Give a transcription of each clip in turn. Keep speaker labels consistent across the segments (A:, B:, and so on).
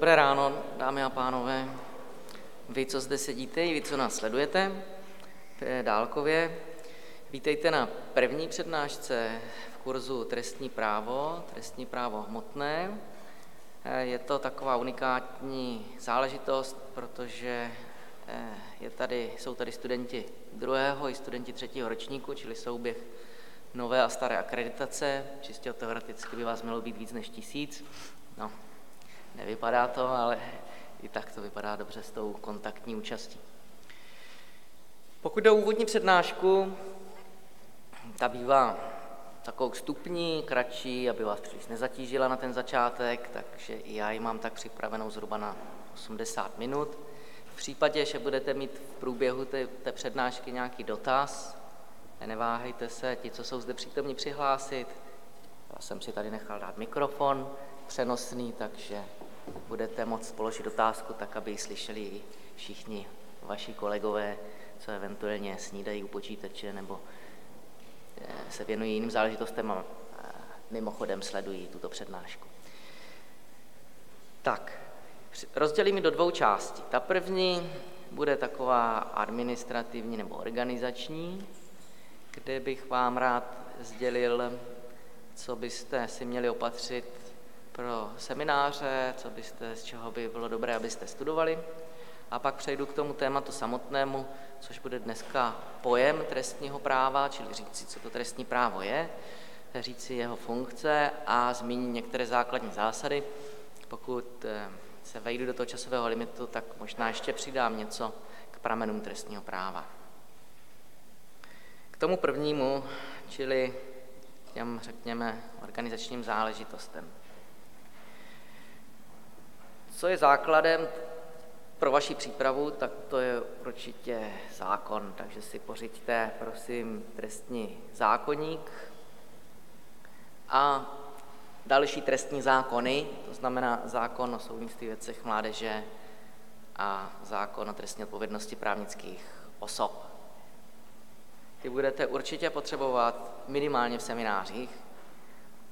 A: Dobré ráno, dámy a pánové. Vy, co zde sedíte, i vy, co nás sledujete dálkově, vítejte na první přednášce v kurzu Trestní právo, Trestní právo hmotné. Je to taková unikátní záležitost, protože eh, je tady, jsou tady studenti druhého i studenti třetího ročníku, čili souběh nové a staré akreditace. Čistě teoreticky by vás mělo být víc než tisíc. No, nevypadá to, ale i tak to vypadá dobře s tou kontaktní účastí. Pokud jde o úvodní přednášku, ta bývá takovou stupní, kratší, aby vás příliš nezatížila na ten začátek, takže i já ji mám tak připravenou zhruba na 80 minut. V případě, že budete mít v průběhu té, té přednášky nějaký dotaz, neváhejte se, ti, co jsou zde přítomní, přihlásit. Já jsem si tady nechal dát mikrofon přenosný, takže budete moct položit otázku tak, aby ji slyšeli i všichni vaši kolegové, co eventuálně snídají u počítače nebo eh, se věnují jiným záležitostem a mimochodem sledují tuto přednášku. Tak, rozdělím ji do dvou částí. Ta první bude taková administrativní nebo organizační, kde bych vám rád sdělil, co byste si měli opatřit pro semináře, co byste, z čeho by bylo dobré, abyste studovali. A pak přejdu k tomu tématu samotnému, což bude dneska pojem trestního práva, čili říci, co to trestní právo je, říci jeho funkce a zmínit některé základní zásady. Pokud eh, se vejdu do toho časového limitu, tak možná ještě přidám něco k pramenům trestního práva tomu prvnímu, čili těm, řekněme, organizačním záležitostem. Co je základem pro vaši přípravu, tak to je určitě zákon, takže si pořiďte, prosím, trestní zákoník a další trestní zákony, to znamená zákon o soudnictví věcech mládeže a zákon o trestní odpovědnosti právnických osob. Ty budete určitě potřebovat minimálně v seminářích,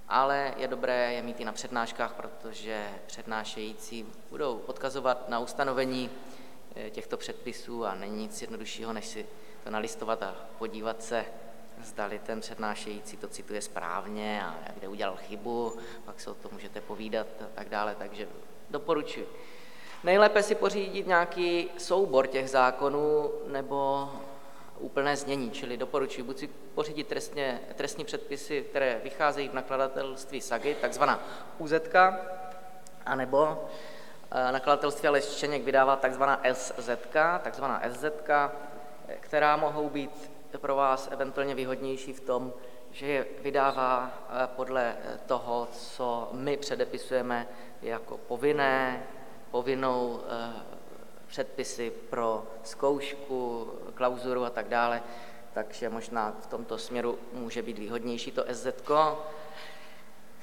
A: ale je dobré je mít i na přednáškách, protože přednášející budou odkazovat na ustanovení eh, těchto předpisů a není nic jednoduššího, než si to nalistovat a podívat se, zdali ten přednášející to cituje správně a kde udělal chybu, pak se o tom můžete povídat a tak dále, takže doporučuji. Nejlépe si pořídit nějaký soubor těch zákonů nebo úplné znění, čili doporučuji buď si pořídit trestně, trestní předpisy, které vycházejí v nakladatelství SAGY, takzvaná UZ, anebo eh, nakladatelství ale Štěněk vydává takzvaná SZ, takzvaná SZ, která mohou být pro vás eventuálně výhodnější v tom, že je vydává eh, podle eh, toho, co my předepisujeme jako povinné, povinnou předpisy pro zkoušku, klauzuru a tak dále, takže možná v tomto směru může být výhodnější to SZ,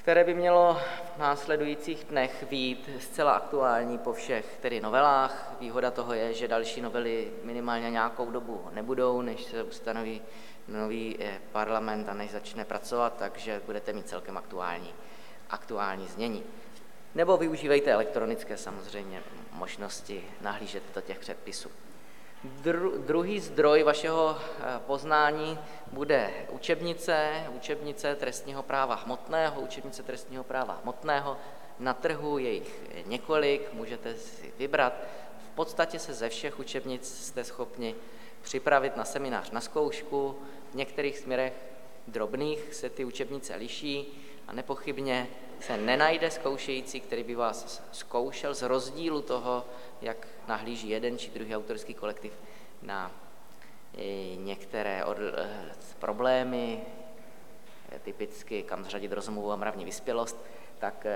A: které by mělo v následujících dnech být zcela aktuální po všech tedy novelách. Výhoda toho je, že další novely minimálně nějakou dobu nebudou, než se ustanoví nový eh, parlament a než začne pracovat, takže budete mít celkem aktuální, aktuální znění. Nebo využívejte elektronické samozřejmě možnosti nahlížet do těch předpisů. Dru, druhý zdroj vašeho eh, poznání bude učebnice, učebnice trestního práva hmotného, učebnice trestního práva hmotného. Na trhu je jich několik, můžete si vybrat. V podstatě se ze všech učebnic jste schopni připravit na seminář na zkoušku. V některých směrech drobných se ty učebnice liší a nepochybně se nenajde zkoušející, který by vás zkoušel z rozdílu toho, jak nahlíží jeden či druhý autorský kolektiv na e, některé od, e, problémy, e, typicky kam zřadit rozumovou a mravní vyspělost, tak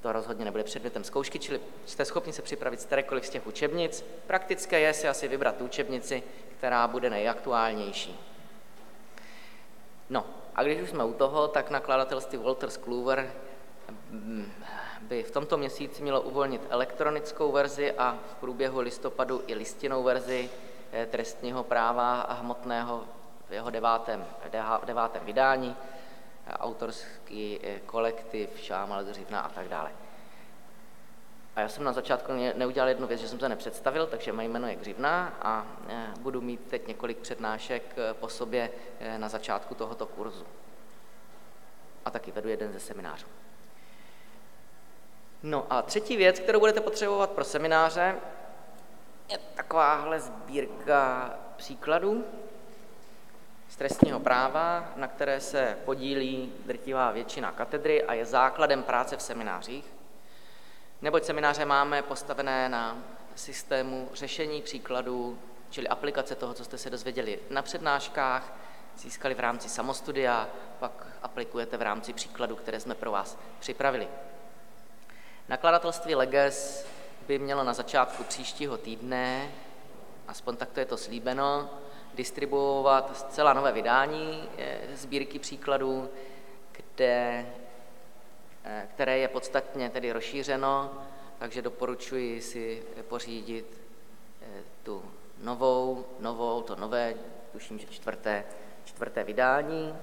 A: to rozhodně nebude předmětem zkoušky, čili jste schopni se připravit z kterékoliv z těch učebnic. Praktické je si asi vybrat učebnici, která bude nejaktuálnější. No, a když už jsme u toho, tak nakladatelství Walters Kluwer mm, by v tomto měsíci mělo uvolnit elektronickou verzi a v průběhu listopadu i listinou verzi eh, trestního práva a hmotného v jeho devátém, devátém vydání, autorský eh, kolektiv Šámal, Dřivna a tak dále. A já jsem na začátku neudělal jednu věc, že jsem se nepředstavil, takže moje jméno je Gřivna a eh, budu mít teď několik přednášek eh, po sobě eh, na začátku tohoto kurzu. A taky vedu jeden ze seminářů. No a třetí věc, kterou budete potřebovat pro semináře, je takováhle sbírka příkladů z trestního práva, na které se podílí drtivá většina katedry a je základem práce v seminářích. Neboť semináře máme postavené na systému řešení příkladů, čili aplikace toho, co jste se dozvěděli na přednáškách, získali v rámci samostudia, pak aplikujete v rámci příkladů, které jsme pro vás připravili. Nakladatelství Leges by mělo na začátku příštího týdne, aspoň takto je to slíbeno, distribuovat zcela nové vydání eh, sbírky příkladů, kde, které je podstatně tedy rozšířeno, takže doporučuji si pořídit eh, tu novou, novou, to nové, tuším, že čtvrté, čtvrté vydání,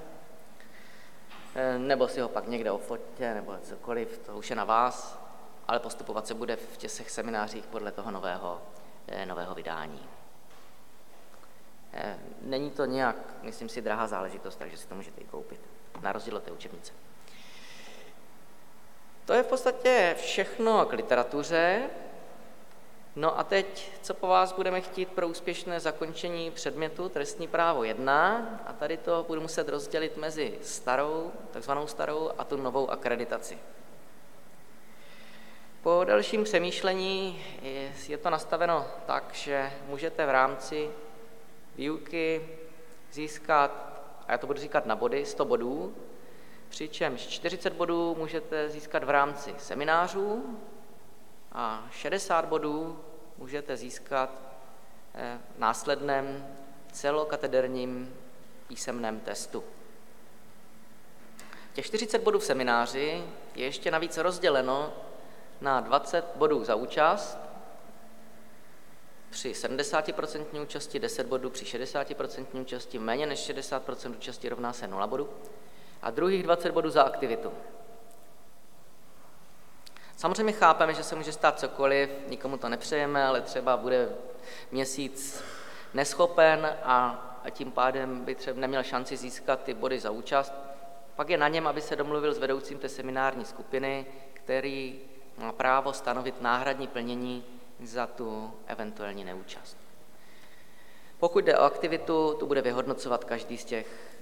A: nebo si ho pak někde ofotě, nebo cokoliv, to už je na vás, ale postupovat se bude v těch seminářích podle toho nového, nového vydání. Eh, není to nějak, myslím si, drahá záležitost, takže si to můžete i koupit, na rozdíl od té učebnice. To je v podstatě všechno k literatuře. No a teď, co po vás budeme chtít pro úspěšné zakončení předmětu trestní právo 1, a tady to budu muset rozdělit mezi starou, takzvanou starou, a tu novou akreditaci. Po dalším přemýšlení je to nastaveno tak, že můžete v rámci výuky získat, a já to budu říkat na body, 100 bodů, přičemž 40 bodů můžete získat v rámci seminářů a 60 bodů můžete získat eh, v následném celokatederním písemném testu. Těch 40 bodů v semináři je ještě navíc rozděleno na 20 bodů za účast při 70% účasti 10 bodů, při 60% účasti méně než 60% účasti rovná se 0 bodů a druhých 20 bodů za aktivitu. Samozřejmě chápeme, že se může stát cokoliv, nikomu to nepřejeme, ale třeba bude měsíc neschopen a, tím pádem by třeba neměl šanci získat ty body za účast. Pak je na něm, aby se domluvil s vedoucím té seminární skupiny, který má právo stanovit náhradní plnění za tu eventuální neúčast. Pokud jde o aktivitu, tu bude vyhodnocovat každý z těch,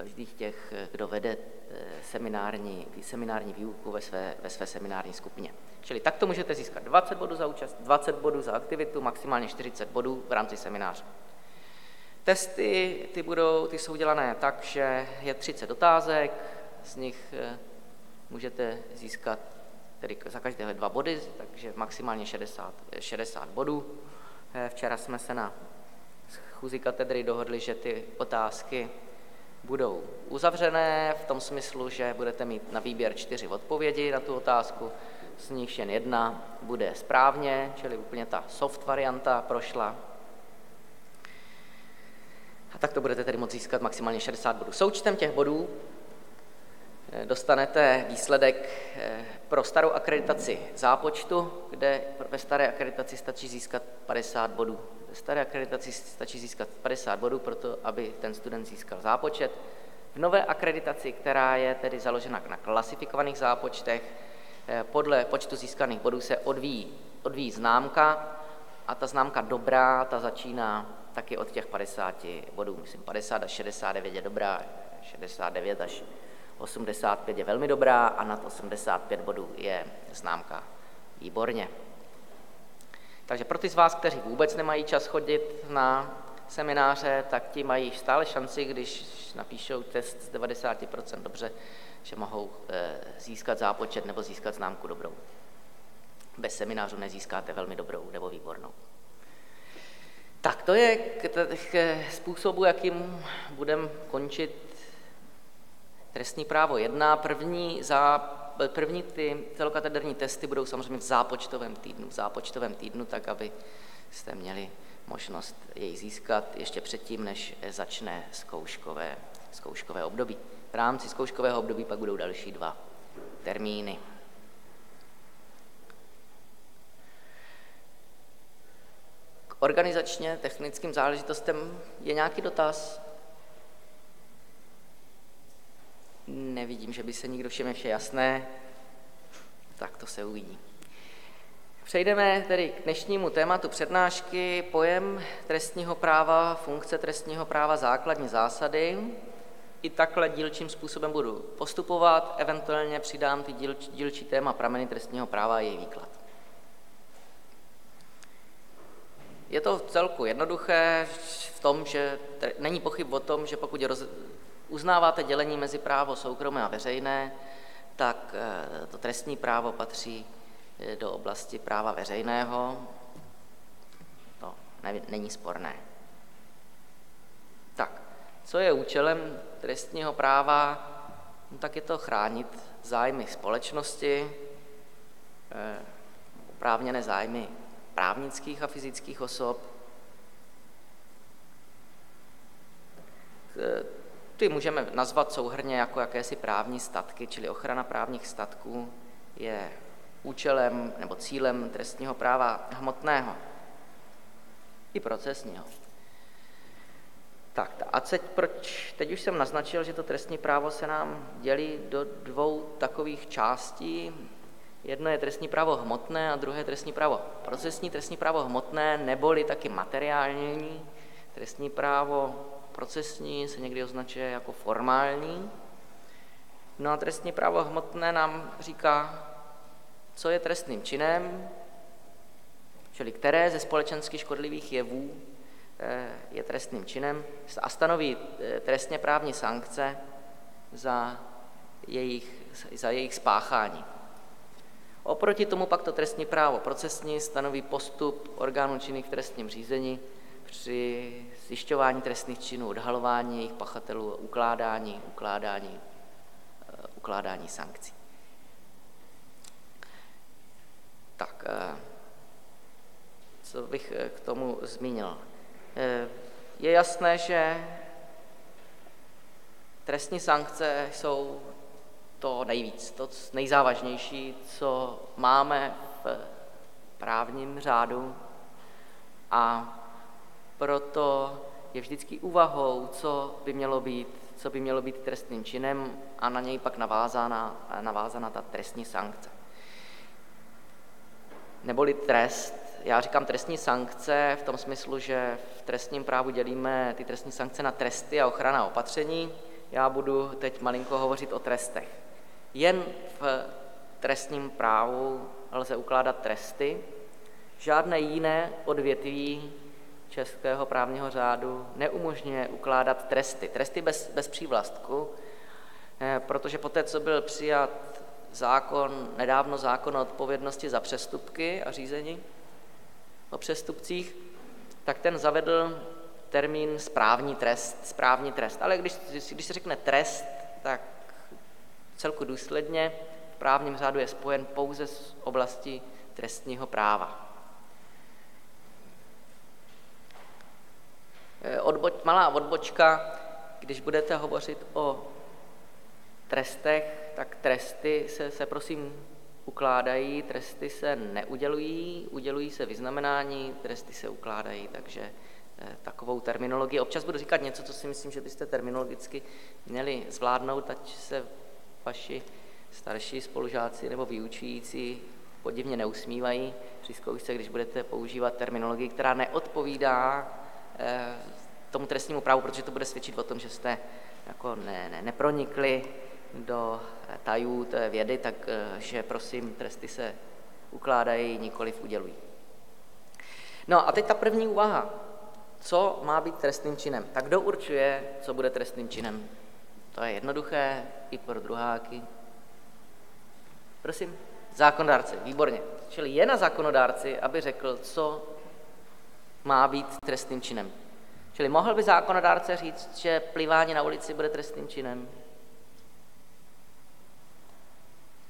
A: každý z těch, kdo vede eh, seminární, seminární výuku ve své, ve své seminární skupině. Čili takto můžete získat 20 bodů za účast, 20 bodů za aktivitu, maximálně 40 bodů v rámci semináře. Testy ty, budou, ty jsou dělané tak, že je 30 otázek, z nich eh, můžete získat tedy za každé dva body, takže maximálně 60, 60 bodů. Eh, včera jsme se na schůzi katedry dohodli, že ty otázky budou uzavřené v tom smyslu, že budete mít na výběr čtyři odpovědi na tu otázku, z nich jen jedna bude správně, čili úplně ta soft varianta prošla. A tak to budete tedy moct získat maximálně 60 bodů. Součtem těch bodů Eh, dostanete výsledek eh, pro starou akreditaci zápočtu, kde ve staré akreditaci stačí získat 50 bodů. Staré akreditaci stačí získat 50 bodů, proto aby ten student získal zápočet. V nové akreditaci, která je tedy založena na klasifikovaných zápočtech, eh, podle počtu získaných bodů se odvíjí, odvíjí známka a ta známka dobrá, ta začíná taky od těch 50 bodů. Myslím, 50 až 69 je dobrá, 69 až 85 je velmi dobrá a nad 85 bodů je známka výborně. Takže pro ty z vás, kteří vůbec nemají čas chodit na semináře, tak ti mají stále šanci, když napíšou test z 90% dobře, že mohou eh, získat zápočet nebo získat známku dobrou. Bez seminářů nezískáte velmi dobrou nebo výbornou. Tak to je k, k způsobu, jakým budeme končit Trestní právo 1, první, za, první ty celokatederní testy budou samozřejmě v zápočtovém týdnu, v zápočtovém týdnu, tak aby jste měli možnost jej získat ještě předtím, než začne zkouškové, zkouškové období. V rámci zkouškového období pak budou další dva termíny. K organizačně technickým záležitostem je nějaký dotaz? Nevidím, že by se nikdo všem vše jasné. Tak to se uvidí. Přejdeme tedy k dnešnímu tématu přednášky, pojem trestního práva, funkce trestního práva, základní zásady. I takhle dílčím způsobem budu postupovat, eventuálně přidám ty díl, dílčí téma prameny trestního práva a její výklad. Je to v celku jednoduché v tom, že není pochyb o tom, že pokud roz, uznáváte dělení mezi právo soukromé a veřejné, tak eh, to trestní právo patří eh, do oblasti práva veřejného. To není sporné. Tak, co je účelem trestního práva? No, tak je to chránit zájmy společnosti, eh, oprávněné zájmy právnických a fyzických osob. Ty můžeme nazvat souhrně jako jakési právní statky, čili ochrana právních statků je účelem nebo cílem trestního práva hmotného i procesního. Tak a teď, proč, teď už jsem naznačil, že to trestní právo se nám dělí do dvou takových částí. Jedno je trestní právo hmotné a druhé trestní právo procesní. Trestní právo hmotné neboli taky materiální. Trestní právo procesní se někdy označuje jako formální. No a trestní právo hmotné nám říká, co je trestným činem, čili které ze společensky škodlivých jevů eh, je trestným činem a stanoví eh, trestně právní sankce za jejich, za jejich spáchání. Oproti tomu pak to trestní právo procesní stanoví postup orgánů činných v trestním řízení při zjišťování trestných činů, odhalování jejich pachatelů, ukládání, ukládání, uh, ukládání sankcí. Tak, uh, co bych eh, k tomu zmínil? Je jasné, že trestní sankce jsou to nejvíc, to nejzávažnější, co máme v právním řádu a proto je vždycky úvahou, co by mělo být, co by mělo být trestným činem a na něj pak navázána, navázána ta trestní sankce. Neboli trest, já říkám trestní sankce v tom smyslu, že v trestním právu dělíme ty trestní sankce na tresty a ochrana opatření. Já budu teď malinko hovořit o trestech. Jen v trestním právu lze ukládat tresty, žádné jiné odvětví českého právního řádu neumožňuje ukládat tresty. Tresty bez, bez přívlastku, eh, protože poté, co byl přijat zákon, nedávno zákon o odpovědnosti za přestupky a řízení o přestupcích, tak ten zavedl termín správní trest, správní trest. Ale když, když se řekne trest, tak celku důsledně v právním řádu je spojen pouze s oblastí trestního práva. Odboč, malá odbočka, když budete hovořit o trestech, tak tresty se, se prosím ukládají, tresty se neudělují, udělují se vyznamenání, tresty se ukládají, takže eh, takovou terminologii. Občas budu říkat něco, co si myslím, že byste terminologicky měli zvládnout, ať se vaši starší spolužáci nebo vyučující podivně neusmívají při zkoušce, když budete používat terminologii, která neodpovídá Eh, tomu trestnímu právu, protože to bude svědčit o tom, že jste jako ne, ne, nepronikli do tajů té vědy, takže eh, prosím, tresty se ukládají, nikoliv udělují. No a teď ta první úvaha. Co má být trestným činem? Tak kdo určuje, co bude trestným činem? To je jednoduché i pro druháky. Prosím, zákonodárce, výborně. Čili je na zákonodárci, aby řekl, co má být trestným činem. Čili mohl by zákonodárce říct, že plivání na ulici bude trestným činem?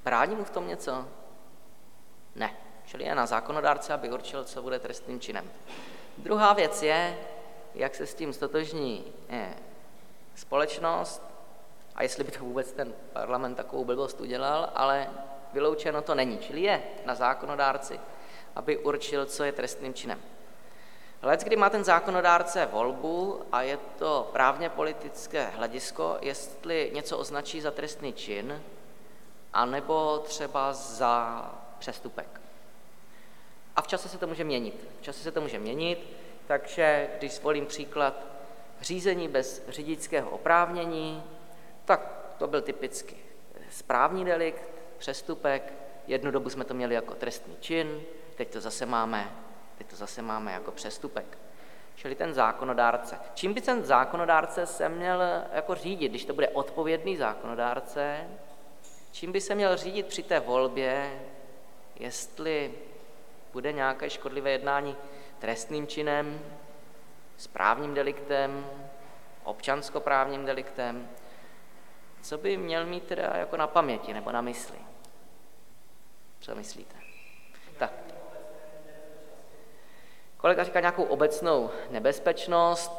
A: Brání mu v tom něco? Ne. Čili je na zákonodárce, aby určil, co bude trestným činem. Druhá věc je, jak se s tím stotožní je, společnost a jestli by to vůbec ten parlament takovou blbost udělal, ale vyloučeno to není. Čili je na zákonodárci, aby určil, co je trestným činem. Lec, kdy má ten zákonodárce volbu a je to právně politické hledisko, jestli něco označí za trestný čin, anebo třeba za přestupek. A v čase se to může měnit. V čase se to může měnit, takže když zvolím příklad řízení bez řidičského oprávnění, tak to byl typicky správní delikt, přestupek, jednu dobu jsme to měli jako trestný čin, teď to zase máme, teď to zase máme jako přestupek. Čili ten zákonodárce. Čím by ten zákonodárce se měl jako řídit, když to bude odpovědný zákonodárce, čím by se měl řídit při té volbě, jestli bude nějaké škodlivé jednání trestným činem, správním deliktem, občanskoprávním deliktem, co by měl mít teda jako na paměti nebo na mysli? Co myslíte? Tak. Kolega říká nějakou obecnou nebezpečnost.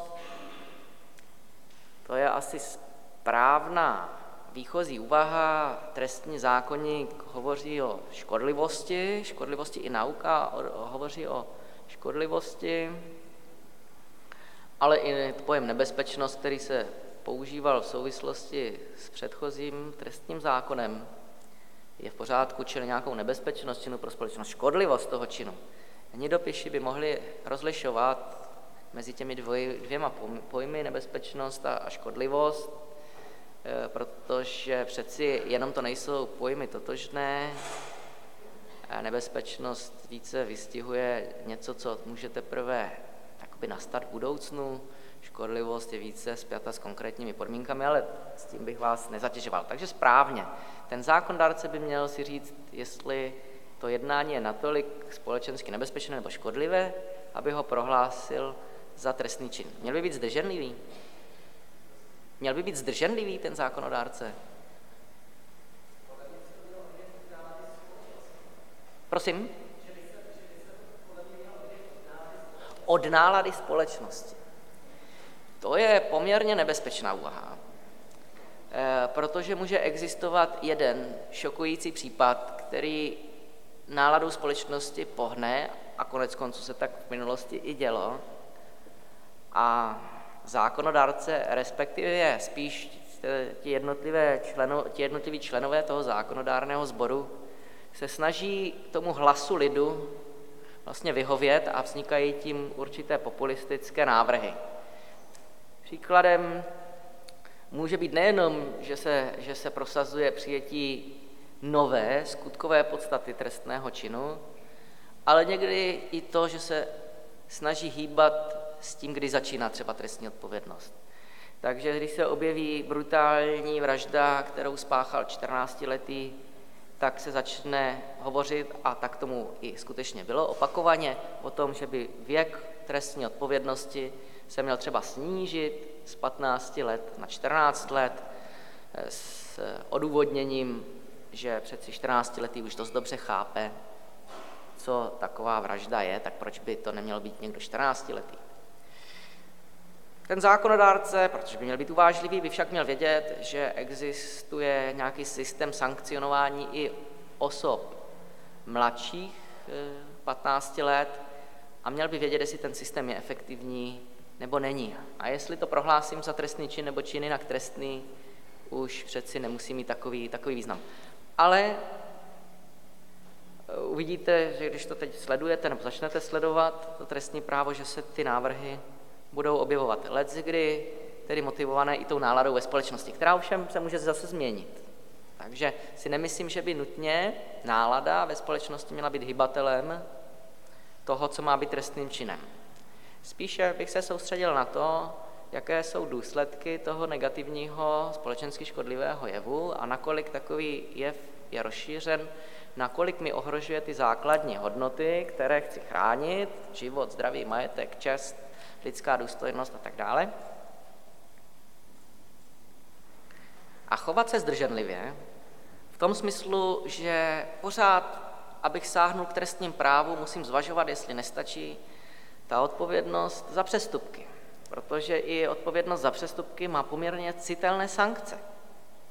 A: To je asi správná výchozí úvaha. Trestní zákonník hovoří o škodlivosti, škodlivosti i nauka hovoří o škodlivosti, ale i pojem nebezpečnost, který se používal v souvislosti s předchozím trestním zákonem, je v pořádku, čili nějakou nebezpečnost činu pro společnost, škodlivost toho činu. Nidopiši by mohli rozlišovat mezi těmi dvoj, dvěma pojmy nebezpečnost a, škodlivost, e, protože přeci jenom to nejsou pojmy totožné. Nebezpečnost více vystihuje něco, co může teprve nastat v budoucnu, škodlivost je více spjata s konkrétními podmínkami, ale s tím bych vás nezatěžoval. Takže správně. Ten zákonodárce by měl si říct, jestli to jednání je natolik společensky nebezpečné nebo škodlivé, aby ho prohlásil za trestný čin. Měl by být zdrženlivý? Měl by být zdrženlivý ten zákonodárce? Prosím? Od nálady společnosti. To je poměrně nebezpečná úvaha, eh, protože může existovat jeden šokující případ, který náladou společnosti pohne, a konec konců se tak v minulosti i dělo, a zákonodárce, respektive spíš ti, jednotlivé členo, ti jednotliví členové toho zákonodárného sboru, se snaží tomu hlasu lidu vlastně vyhovět a vznikají tím určité populistické návrhy. Příkladem může být nejenom, že se, že se prosazuje přijetí nové skutkové podstaty trestného činu, ale někdy i to, že se snaží hýbat s tím, kdy začíná třeba trestní odpovědnost. Takže když se objeví brutální vražda, kterou spáchal 14-letý, tak se začne hovořit, a tak tomu i skutečně bylo opakovaně, o tom, že by věk trestní odpovědnosti se měl třeba snížit z 15 let na 14 let s odůvodněním, že přeci 14 letý už dost dobře chápe, co taková vražda je, tak proč by to neměl být někdo 14 letý. Ten zákonodárce, protože by měl být uvážlivý, by však měl vědět, že existuje nějaký systém sankcionování i osob mladších 15 eh, let a měl by vědět, jestli ten systém je efektivní nebo není. A jestli to prohlásím za trestný čin nebo čin jinak trestný, už přeci nemusí mít takový, takový význam. Ale eh, uvidíte, že když to teď sledujete nebo začnete sledovat to trestní právo, že se ty návrhy budou objevovat. Kdy tedy motivované i tou náladou ve společnosti, která ovšem se může zase změnit. Takže si nemyslím, že by nutně nálada ve společnosti měla být hybatelem toho, co má být trestným činem. Spíše bych se soustředil na to, jaké jsou důsledky toho negativního společensky škodlivého jevu a nakolik takový jev je rozšířen, nakolik mi ohrožuje ty základní hodnoty, které chci chránit, život, zdraví, majetek, čest, lidská důstojnost a tak dále. A chovat se zdrženlivě v tom smyslu, že pořád, abych sáhnul k trestním právu, musím zvažovat, jestli nestačí ta odpovědnost za přestupky, protože i odpovědnost za přestupky má poměrně citelné sankce.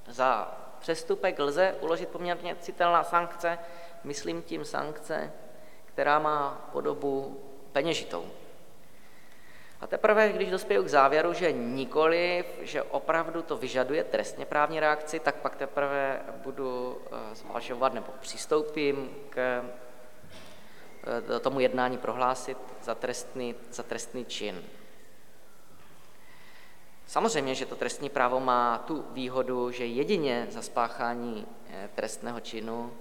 A: Za přestupek lze uložit poměrně citelná sankce, myslím tím sankce, která má podobu peněžitou. A teprve, když dospěju k závěru, že nikoli, že opravdu to vyžaduje trestně právní reakci, tak pak teprve budu eh, zvažovat nebo přistoupím k eh, tomu jednání prohlásit za trestný, za trestný čin. Samozřejmě, že to trestní právo má tu výhodu, že jedině za spáchání eh, trestného činu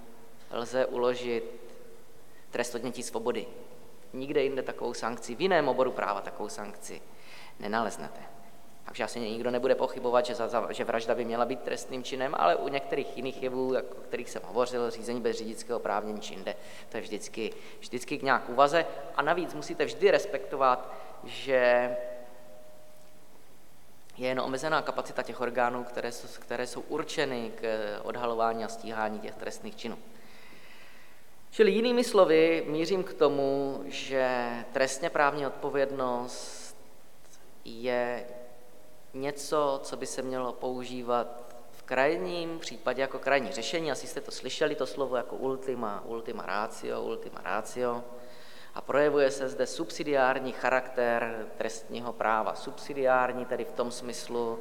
A: lze uložit trest odnětí svobody. Nikde jinde takovou sankci, v jiném oboru práva takovou sankci nenaleznete. Takže asi nikdo nebude pochybovat, že, za, že vražda by měla být trestným činem, ale u některých jiných jevů, jako, o kterých jsem hovořil, řízení bez řidičského oprávnění či jinde, to je vždycky, vždycky k nějak úvaze. A navíc musíte vždy respektovat, že je jen omezená kapacita těch orgánů, které jsou, které jsou určeny k odhalování a stíhání těch trestných činů. Čili jinými slovy mířím k tomu, že trestně právní odpovědnost je něco, co by se mělo používat v krajním případě jako krajní řešení. Asi jste to slyšeli, to slovo jako ultima, ultima ratio, ultima ratio. A projevuje se zde subsidiární charakter trestního práva. Subsidiární tedy v tom smyslu,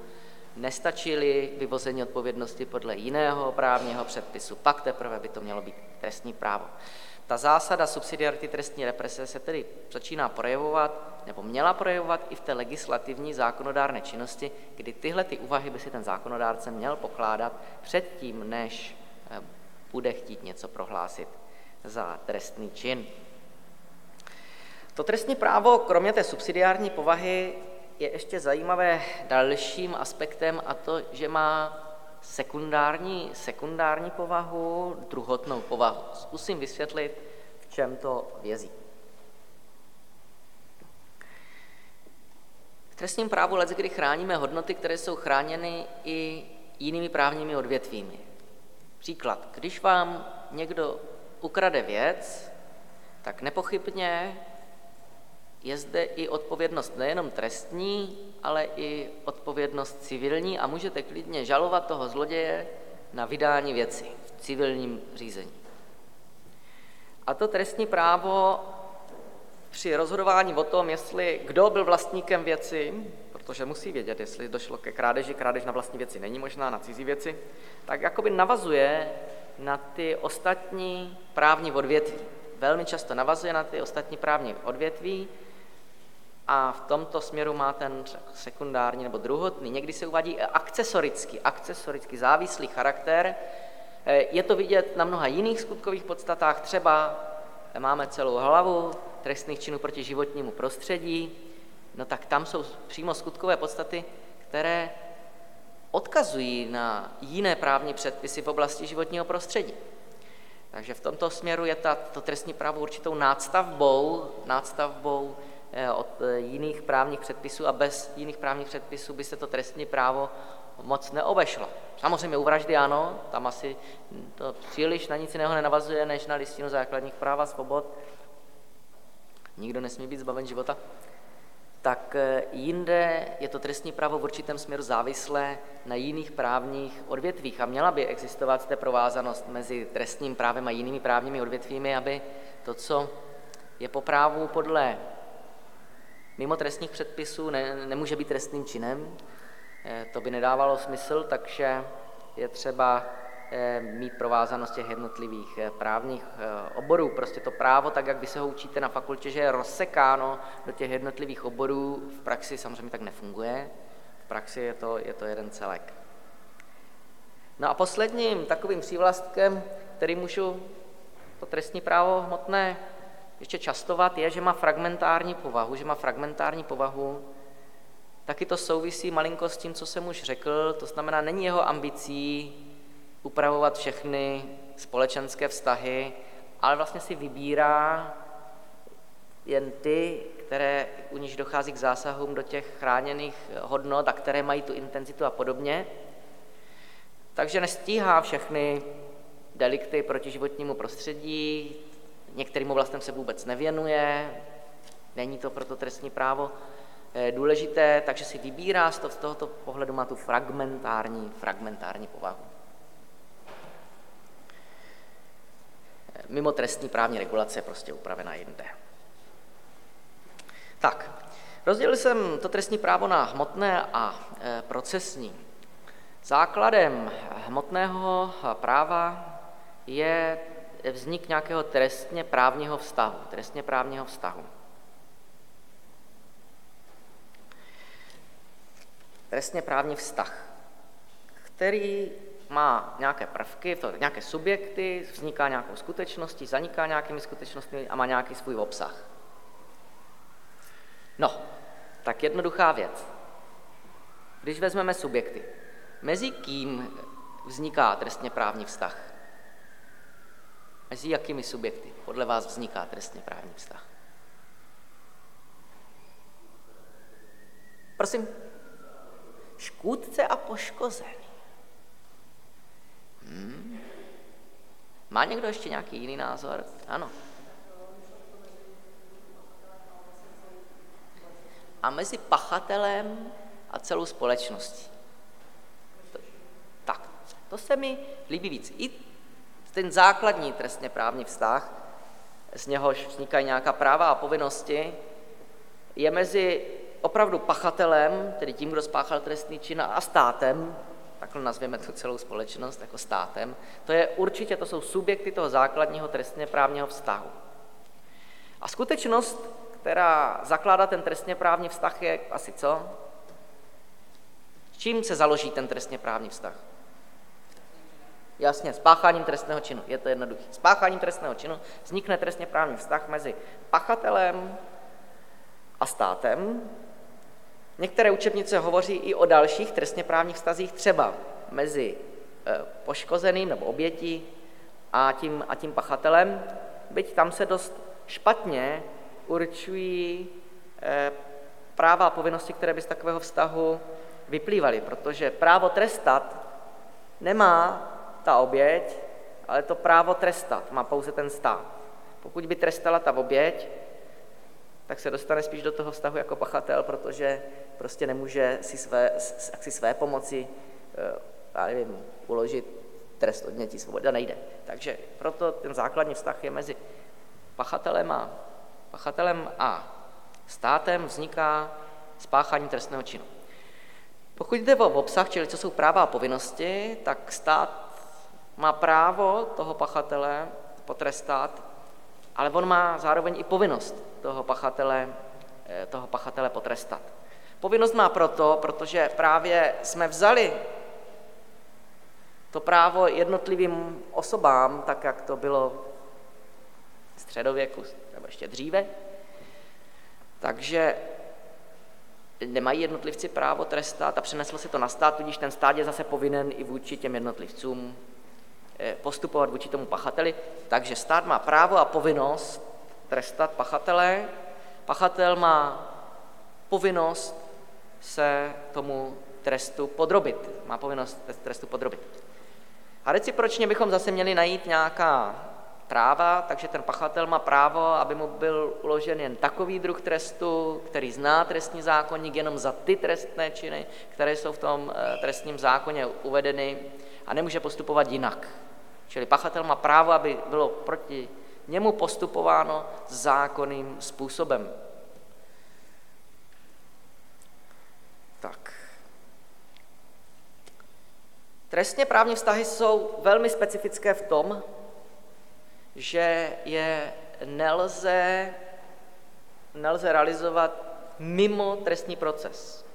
A: nestačili vyvození odpovědnosti podle jiného právního předpisu, pak teprve by to mělo být trestní právo. Ta zásada subsidiarity trestní represe se tedy začíná projevovat, nebo měla projevovat i v té legislativní zákonodárné činnosti, kdy tyhle ty úvahy by si ten zákonodárce měl pokládat předtím, než eh, bude chtít něco prohlásit za trestný čin. To trestní právo, kromě té subsidiární povahy, je ještě zajímavé dalším aspektem a to, že má sekundární, sekundární povahu, druhotnou povahu. Zkusím vysvětlit, v čem to vězí. V trestním právu let, kdy chráníme hodnoty, které jsou chráněny i jinými právními odvětvími. Příklad. Když vám někdo ukrade věc, tak nepochybně je zde i odpovědnost nejenom trestní, ale i odpovědnost civilní a můžete klidně žalovat toho zloděje na vydání věci v civilním řízení. A to trestní právo při rozhodování o tom, jestli kdo byl vlastníkem věci, protože musí vědět, jestli došlo ke krádeži, krádež na vlastní věci není možná, na cizí věci, tak jakoby navazuje na ty ostatní právní odvětví. Velmi často navazuje na ty ostatní právní odvětví, a v tomto směru má ten sekundární nebo druhotný, někdy se uvádí akcesorický, akcesorický závislý charakter. Eh, je to vidět na mnoha jiných skutkových podstatách, třeba máme celou hlavu trestných činů proti životnímu prostředí, no tak tam jsou přímo skutkové podstaty, které odkazují na jiné právní předpisy v oblasti životního prostředí. Takže v tomto směru je ta, to trestní právo určitou nástavbou Eh, od eh, jiných právních předpisů a bez jiných právních předpisů by se to trestní právo moc neobešlo. Samozřejmě u vraždy ano, tam asi to příliš na nic jiného nenavazuje, než na listinu základních práv a svobod. Nikdo nesmí být zbaven života. Tak eh, jinde je to trestní právo v určitém směru závislé na jiných právních odvětvích a měla by existovat zde provázanost mezi trestním právem a jinými právními odvětvími, aby to, co je po právu podle mimo trestních předpisů ne, nemůže být trestným činem. Eh, to by nedávalo smysl, takže je třeba eh, mít provázanost těch jednotlivých eh, právních oborů. Prostě to právo, tak jak vy se ho učíte na fakultě, že je rozsekáno do těch jednotlivých oborů, v praxi samozřejmě tak nefunguje. V praxi je to, je to jeden celek. No a posledním takovým přívlastkem, který můžu to trestní právo hmotné ještě častovat, je, že má fragmentární povahu, že má fragmentární povahu, taky to souvisí malinko s tím, co jsem už řekl, to znamená, není jeho ambicí upravovat všechny společenské vztahy, ale vlastně si vybírá jen ty, které, u níž dochází k zásahům do těch chráněných hodnot a které mají tu intenzitu a podobně. Takže nestíhá všechny delikty proti životnímu prostředí, některým oblastem se vůbec nevěnuje, není to proto trestní právo eh, důležité, takže si vybírá z, to, z tohoto pohledu má tu fragmentární, fragmentární povahu. Eh, mimo trestní právní regulace je prostě upravena jinde. Tak, Rozdělil jsem to trestní právo na hmotné a e, procesní. Základem hmotného práva je vznik nějakého trestně právního vztahu. Trestně právního vztahu. Trestně právní vztah, který má nějaké prvky, to, nějaké subjekty, vzniká nějakou skutečností, zaniká nějakými skutečnostmi a má nějaký svůj obsah. No, tak jednoduchá věc. Když vezmeme subjekty, mezi kým vzniká trestně právní vztah? Mezi jakými subjekty podle vás vzniká trestně právní vztah? Prosím? Škůdce a poškozený. Hmm. Má někdo ještě nějaký jiný názor? Ano. A mezi pachatelem a celou společností. Tak, to se mi líbí víc. I ten základní trestně právní vztah, z něhož vznikají nějaká práva a povinnosti, je mezi opravdu pachatelem, tedy tím, kdo spáchal trestný čin, a státem, takhle nazvěme tu celou společnost jako státem, to je určitě, to jsou subjekty toho základního trestně právního vztahu. A skutečnost, která zakládá ten trestně právní vztah, je asi co? Čím se založí ten trestně právní vztah? Jasně, spácháním trestného činu. Je to jednoduché. Spácháním trestného činu vznikne trestně právní vztah mezi pachatelem a státem. Některé učebnice hovoří i o dalších trestně právních vztazích, třeba mezi eh, poškozeným nebo obětí a tím, a tím pachatelem, byť tam se dost špatně určují eh, práva a povinnosti, které by z takového vztahu vyplývaly, protože právo trestat nemá ta oběť, ale to právo trestat má pouze ten stát. Pokud by trestala ta oběť, tak se dostane spíš do toho vztahu jako pachatel, protože prostě nemůže si své, si své pomoci, eh, já nevím, uložit trest odnětí svobody, nejde. Takže proto ten základní vztah je mezi pachatelem a, pachatelem a státem vzniká spáchání trestného činu. Pokud jde o obsah, čili co jsou práva a povinnosti, tak stát má právo toho pachatele potrestat, ale on má zároveň i povinnost toho pachatele, eh, toho pachatele potrestat. Povinnost má proto, protože právě jsme vzali to právo jednotlivým osobám, tak jak to bylo v středověku nebo ještě dříve, takže nemají jednotlivci právo trestat a přeneslo se to na stát, tudíž ten stát je zase povinen i vůči těm jednotlivcům postupovat vůči tomu pachateli, takže stát má právo a povinnost trestat pachatele, pachatel má povinnost se tomu trestu podrobit, má povinnost trestu podrobit. A recipročně bychom zase měli najít nějaká práva, takže ten pachatel má právo, aby mu byl uložen jen takový druh trestu, který zná trestní zákonník jenom za ty trestné činy, které jsou v tom eh, trestním zákoně uvedeny a nemůže postupovat jinak. Čili pachatel má právo, aby bylo proti němu postupováno zákonným způsobem. Tak. Trestně právní vztahy jsou velmi specifické v tom, že je nelze, nelze realizovat mimo trestní proces.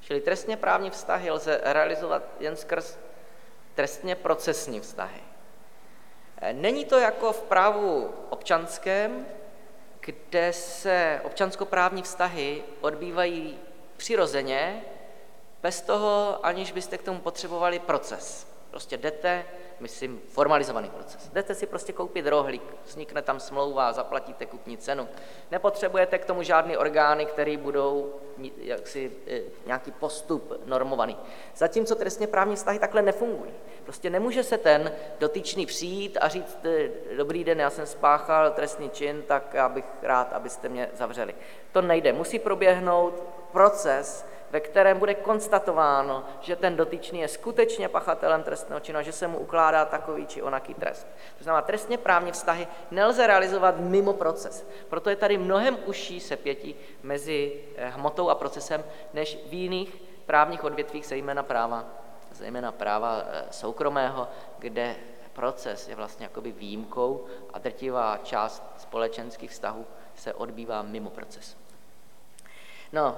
A: Čili trestně právní vztahy lze realizovat jen skrz trestně procesní vztahy. Eh, není to jako v právu občanském, kde se občanskoprávní vztahy odbývají přirozeně, bez toho, aniž byste k tomu potřebovali proces. Prostě jdete, myslím, formalizovaný proces. Jdete si prostě koupit rohlík, vznikne tam smlouva, zaplatíte kupní cenu. Nepotřebujete k tomu žádný orgány, které budou jaksi, e, nějaký postup normovaný. Zatímco trestně právní vztahy takhle nefungují. Prostě nemůže se ten dotyčný přijít a říct, e, dobrý den, já jsem spáchal trestný čin, tak já bych rád, abyste mě zavřeli. To nejde. Musí proběhnout proces, ve kterém bude konstatováno, že ten dotyčný je skutečně pachatelem trestného činu že se mu ukládá takový či onaký trest. To znamená, trestně právní vztahy nelze realizovat mimo proces. Proto je tady mnohem užší sepětí mezi eh, hmotou a procesem než v jiných právních odvětvích, zejména práva, zejména práva eh, soukromého, kde proces je vlastně jakoby výjimkou a drtivá část společenských vztahů se odbývá mimo proces. No,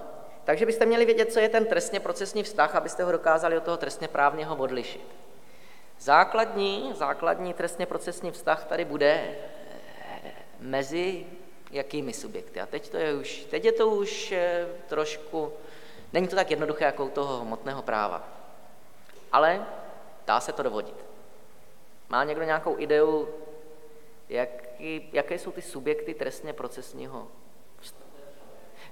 A: takže byste měli vědět, co je ten trestně procesní vztah, abyste ho dokázali od toho trestně právního odlišit. Základní, základní trestně procesní vztah tady bude eh, mezi jakými subjekty. A teď, to je už, teď je to už eh, trošku, není to tak jednoduché jako u toho hmotného práva. Ale dá se to dovodit. Má někdo nějakou ideu, jaký, jaké jsou ty subjekty trestně procesního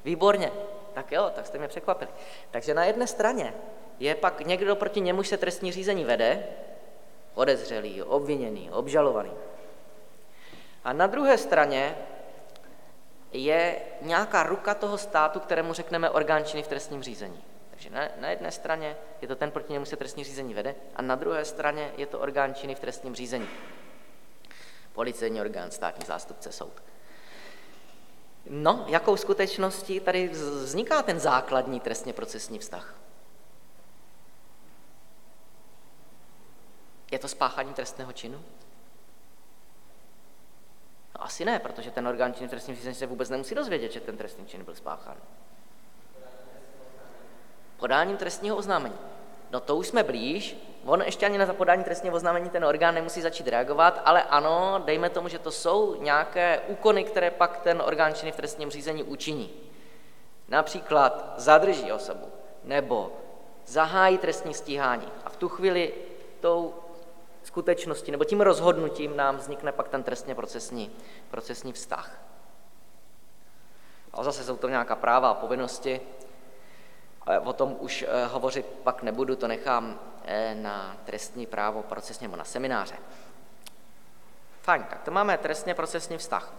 A: Výborně. Tak jo, tak jste mě překvapili. Takže na jedné straně je pak někdo, proti němuž se trestní řízení vede, odezřelý, obviněný, obžalovaný. A na druhé straně je nějaká ruka toho státu, kterému řekneme orgán v trestním řízení. Takže na, na jedné straně je to ten, proti němu se trestní řízení vede, a na druhé straně je to orgán v trestním řízení. Policejní orgán, státní zástupce, soud. No, jakou skutečností tady vzniká ten základní trestně procesní vztah? Je to spáchání trestného činu? No asi ne, protože ten orgán činný trestní řízení se vůbec nemusí dozvědět, že ten trestný čin byl spáchán. Podáním trestního oznámení. No to už jsme blíž. On ještě ani na podání trestního oznámení ten orgán nemusí začít reagovat, ale ano, dejme tomu, že to jsou nějaké úkony, které pak ten orgán činný v trestním řízení učiní. Například zadrží osobu nebo zahájí trestní stíhání. A v tu chvíli tou skutečností nebo tím rozhodnutím nám vznikne pak ten trestně procesní, procesní vztah. A zase jsou to nějaká práva a povinnosti, O tom už eh, hovořit pak nebudu, to nechám na trestní právo procesně na semináře. Fajn, tak to máme trestně procesní vztah.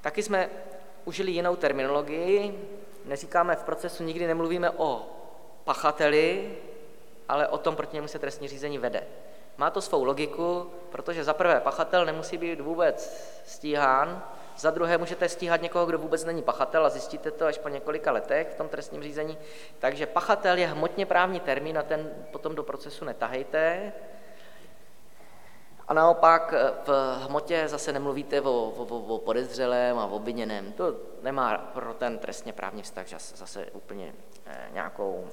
A: Taky jsme užili jinou terminologii, neříkáme v procesu, nikdy nemluvíme o pachateli, ale o tom, proti němu se trestní řízení vede. Má to svou logiku, protože za prvé pachatel nemusí být vůbec stíhán, za druhé můžete stíhat někoho, kdo vůbec není pachatel a zjistíte to až po několika letech v tom trestním řízení. Takže pachatel je hmotně právní termín a ten potom do procesu netahejte. A naopak eh, v hmotě zase nemluvíte o, o, o podezřelém a obviněném. To nemá pro ten trestně právní vztah zase úplně eh, nějakou,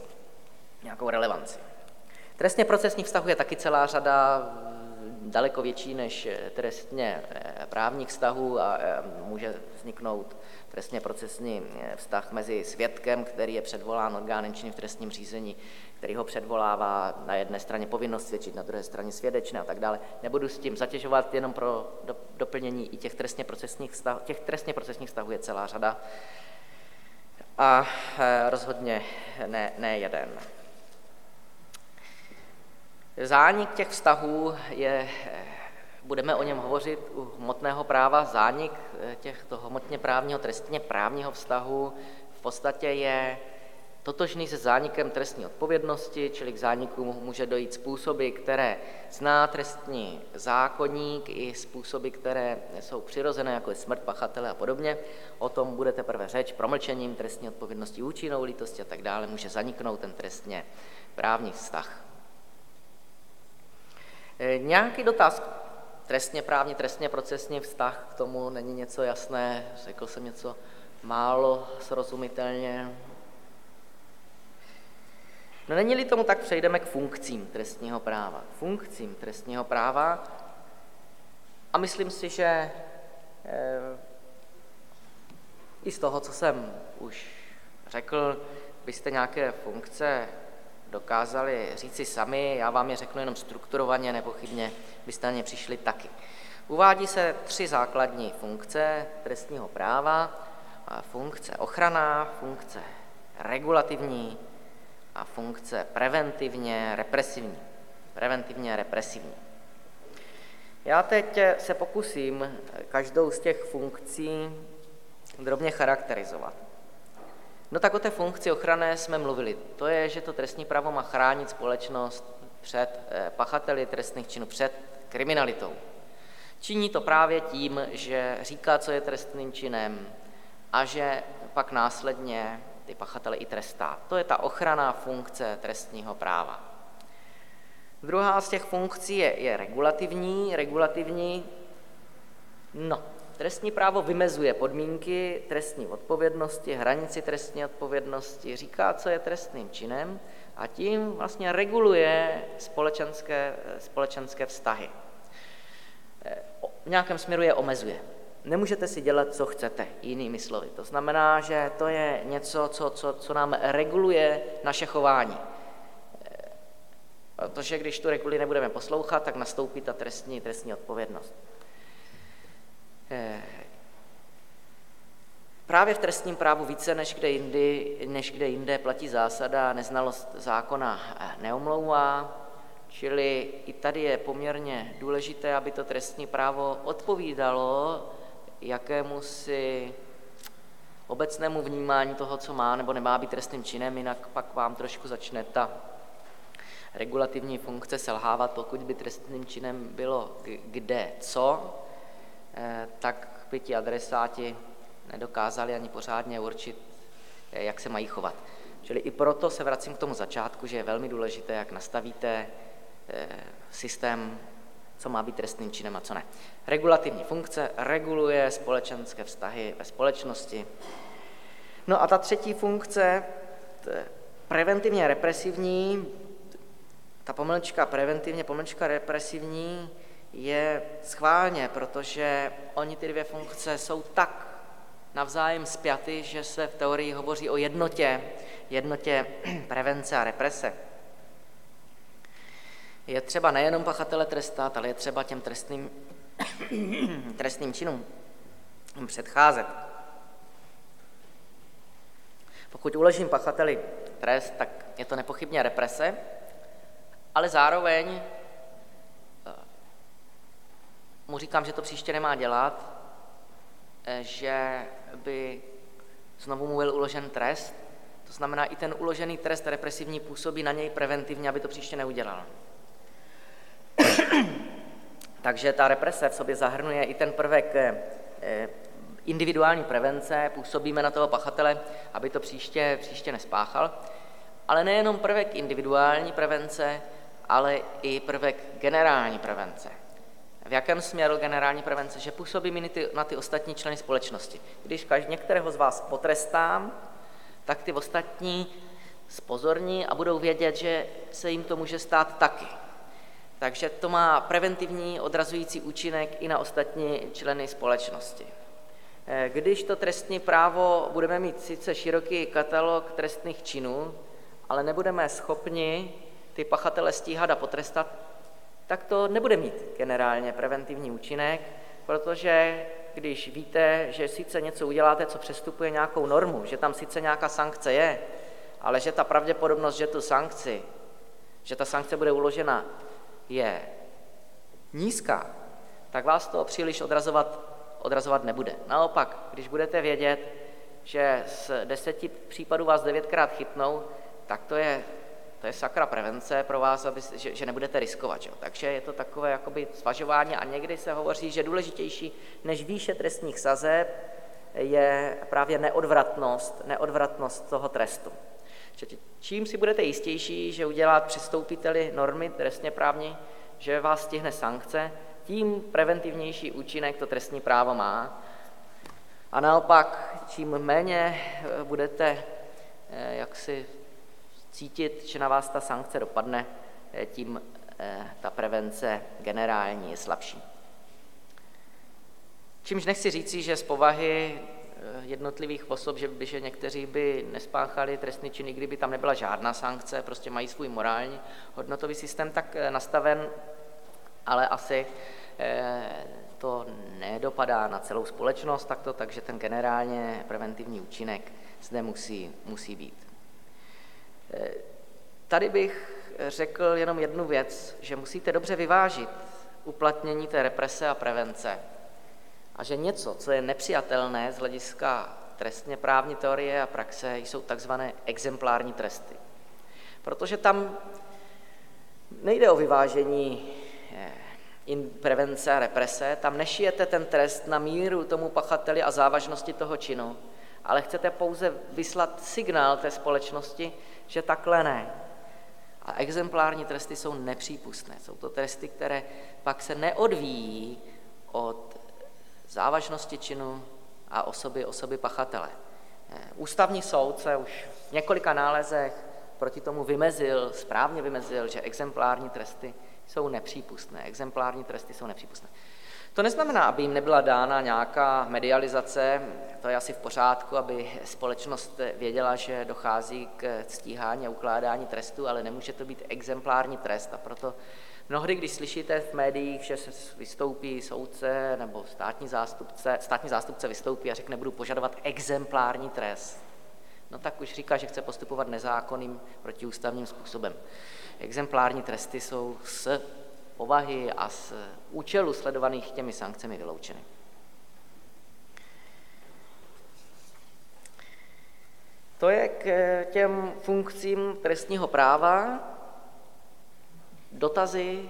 A: nějakou relevanci. Trestně procesních vztahů je taky celá řada daleko větší než eh, trestně eh, právních vztahů a eh, může vzniknout trestně procesní vztah mezi svědkem, který je předvolán orgánem činným v trestním řízení, který ho předvolává na jedné straně povinnost svědčit, na druhé straně svědečné a tak dále. Nebudu s tím zatěžovat, jenom pro doplnění i těch trestně procesních vztahů. Těch trestně procesních vztahů je celá řada a rozhodně ne, ne jeden. Zánik těch vztahů je, budeme o něm hovořit u hmotného práva, zánik eh, těchto hmotně právního, trestně právního vztahu v podstatě je totožný se zánikem trestní odpovědnosti, čili k zániku může dojít způsoby, které zná trestní zákonník i způsoby, které jsou přirozené, jako je smrt pachatele a podobně. O tom bude teprve řeč promlčením trestní odpovědnosti, účinnou lítosti a tak dále. Může zaniknout ten trestně právní vztah. Eh, nějaký dotaz? Trestně právní, trestně procesní vztah k tomu není něco jasné, řekl jsem něco málo srozumitelně. No není-li tomu, tak přejdeme k funkcím trestního práva. Funkcím trestního práva a myslím si, že e, i z toho, co jsem už řekl, byste nějaké funkce dokázali říci sami, já vám je řeknu jenom strukturovaně, nepochybně byste na ně přišli taky. Uvádí se tři základní funkce trestního práva, funkce ochrana, funkce regulativní a funkce preventivně represivní. Preventivně represivní. Já teď se pokusím každou z těch funkcí drobně charakterizovat. No tak o té funkci ochranné jsme mluvili. To je, že to trestní právo má chránit společnost před eh, pachateli trestných činů, před kriminalitou. Činí to právě tím, že říká, co je trestným činem a že pak následně ty pachatele i trestá. To je ta ochranná funkce trestního práva. Druhá z těch funkcí je, je regulativní. Regulativní, no, trestní právo vymezuje podmínky trestní odpovědnosti, hranici trestní odpovědnosti, říká, co je trestným činem a tím vlastně reguluje společenské, společenské vztahy. V nějakém směru je omezuje. Nemůžete si dělat, co chcete, jinými slovy. To znamená, že to je něco, co, co, co nám reguluje naše chování. Protože když tu reguli nebudeme poslouchat, tak nastoupí ta trestní, trestní odpovědnost. Eh, právě v trestním právu více než kde, jindy, než kde jinde platí zásada neznalost zákona eh, neomlouvá, čili i tady je poměrně důležité, aby to trestní právo odpovídalo jakému si obecnému vnímání toho, co má nebo nemá být trestným činem, jinak pak vám trošku začne ta regulativní funkce selhávat, pokud by trestným činem bylo kde co, tak by ti adresáti nedokázali ani pořádně určit, eh, jak se mají chovat. Čili i proto se vracím k tomu začátku, že je velmi důležité, jak nastavíte eh, systém, co má být trestným činem a co ne. Regulativní funkce reguluje společenské vztahy ve společnosti. No a ta třetí funkce, preventivně represivní, ta pomlčka preventivně, pomlčka represivní je schválně, protože oni ty dvě funkce jsou tak navzájem spjaty, že se v teorii hovoří o jednotě, jednotě prevence a represe. Je třeba nejenom pachatele trestat, ale je třeba těm trestným, trestným činům předcházet. Pokud uložím pachateli trest, tak je to nepochybně represe, ale zároveň mu říkám, že to příště nemá dělat, eh, že by znovu mu byl uložen trest, to znamená, i ten uložený trest represivní působí na něj preventivně, aby to příště neudělal. Takže ta represe v sobě zahrnuje i ten prvek eh, individuální prevence, působíme na toho pachatele, aby to příště, příště nespáchal, ale nejenom prvek individuální prevence, ale i prvek generální prevence. V jakém směru generální prevence? Že působí ty, na ty ostatní členy společnosti. Když každý, některého z vás potrestám, tak ty ostatní spozorní a budou vědět, že se jim to může stát taky. Takže to má preventivní odrazující účinek i na ostatní členy společnosti. Eh, když to trestní právo budeme mít sice široký katalog trestných činů, ale nebudeme schopni ty pachatele stíhat a potrestat, tak to nebude mít generálně preventivní účinek, protože když víte, že sice něco uděláte, co přestupuje nějakou normu, že tam sice nějaká sankce je, ale že ta pravděpodobnost, že tu sankci, že ta sankce bude uložena, je nízká, tak vás to příliš odrazovat, odrazovat nebude. Naopak, když budete vědět, že z deseti případů vás devětkrát chytnou, tak to je to je sakra prevence pro vás, aby, že, že nebudete riskovat. Že? Takže je to takové jakoby zvažování a někdy se hovoří, že důležitější než výše trestních sazeb je právě neodvratnost, neodvratnost toho trestu. Čím si budete jistější, že udělat, přistoupíte normy trestně právní, že vás stihne sankce, tím preventivnější účinek to trestní právo má. A naopak, čím méně budete eh, jaksi cítit, že na vás ta sankce dopadne, eh, tím eh, ta prevence generální je slabší. Čímž nechci říci, že z povahy eh, jednotlivých osob, že by že někteří by nespáchali trestný čin, kdyby tam nebyla žádná sankce, prostě mají svůj morální hodnotový systém tak nastaven, ale asi to nedopadá na celou společnost takto, takže ten generálně preventivní účinek zde musí, musí být. Tady bych řekl jenom jednu věc, že musíte dobře vyvážit uplatnění té represe a prevence a že něco, co je nepřijatelné z hlediska trestně právní teorie a praxe jsou takzvané exemplární tresty. Protože tam nejde o vyvážení eh, prevence a represe, tam nešijete ten trest na míru tomu pachateli a závažnosti toho činu, ale chcete pouze vyslat signál té společnosti, že takhle ne. A exemplární tresty jsou nepřípustné. Jsou to tresty, které pak se neodvíjí od závažnosti činu a osoby, osoby pachatele. Eh, ústavní soud se už v několika nálezech proti tomu vymezil, správně vymezil, že exemplární tresty jsou nepřípustné. Exemplární tresty jsou nepřípustné. To neznamená, aby jim nebyla dána nějaká medializace, to je asi v pořádku, aby společnost věděla, že dochází k stíhání a ukládání trestu, ale nemůže to být exemplární trest. A proto mnohdy, když slyšíte v médiích, že se vystoupí soudce nebo státní zástupce, státní zástupce vystoupí a řekne, budu požadovat exemplární trest, no tak už říká, že chce postupovat nezákonným protiústavním způsobem. Exemplární tresty jsou s povahy a z účelu sledovaných těmi sankcemi vyloučeny. To je k těm funkcím trestního práva. Dotazy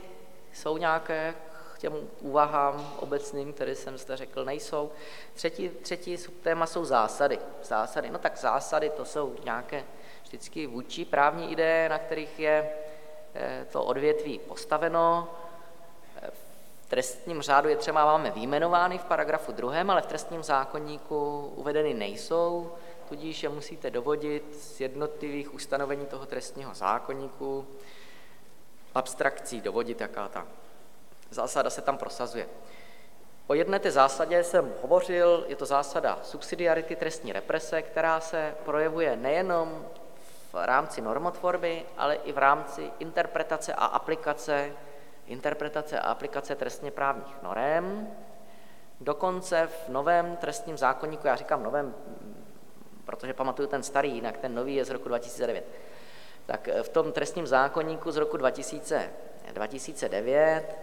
A: jsou nějaké k těm úvahám obecným, které jsem zde řekl, nejsou. Třetí, třetí subtéma jsou zásady. Zásady, no tak zásady to jsou nějaké vždycky vůči právní ideje, na kterých je eh, to odvětví postaveno trestním řádu je třeba máme výjmenovány v paragrafu druhém, ale v trestním zákonníku uvedeny nejsou, tudíž je musíte dovodit z jednotlivých ustanovení toho trestního zákonníku, abstrakcí dovodit, jaká ta zásada se tam prosazuje. O jedné té zásadě jsem hovořil, je to zásada subsidiarity trestní represe, která se projevuje nejenom v rámci normotvorby, ale i v rámci interpretace a aplikace interpretace a aplikace trestně právních norem. Dokonce v novém trestním zákonníku, já říkám novém, protože pamatuju ten starý, jinak ten nový je z roku 2009, tak v tom trestním zákonníku z roku 2000, 2009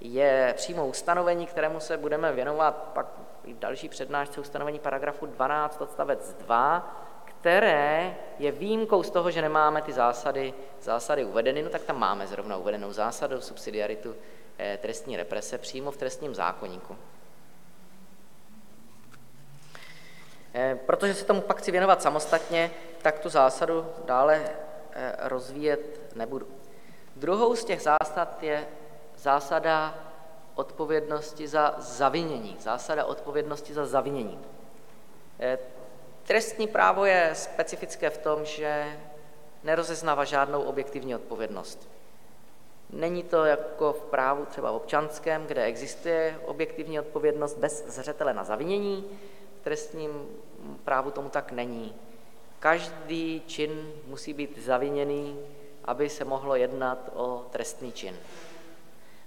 A: je přímo ustanovení, kterému se budeme věnovat pak i další přednášce ustanovení paragrafu 12 odstavec 2, které je výjimkou z toho, že nemáme ty zásady, zásady uvedeny, no tak tam máme zrovna uvedenou zásadu subsidiaritu eh, trestní represe přímo v trestním zákonníku. Eh, protože se tomu pak chci věnovat samostatně, tak tu zásadu dále eh, rozvíjet nebudu. Druhou z těch zásad je zásada odpovědnosti za zavinění. Zásada odpovědnosti za zavinění. Trestní právo je specifické v tom, že nerozeznává žádnou objektivní odpovědnost. Není to jako v právu třeba občanském, kde existuje objektivní odpovědnost bez zřetele na zavinění. V trestním právu tomu tak není. Každý čin musí být zaviněný, aby se mohlo jednat o trestný čin.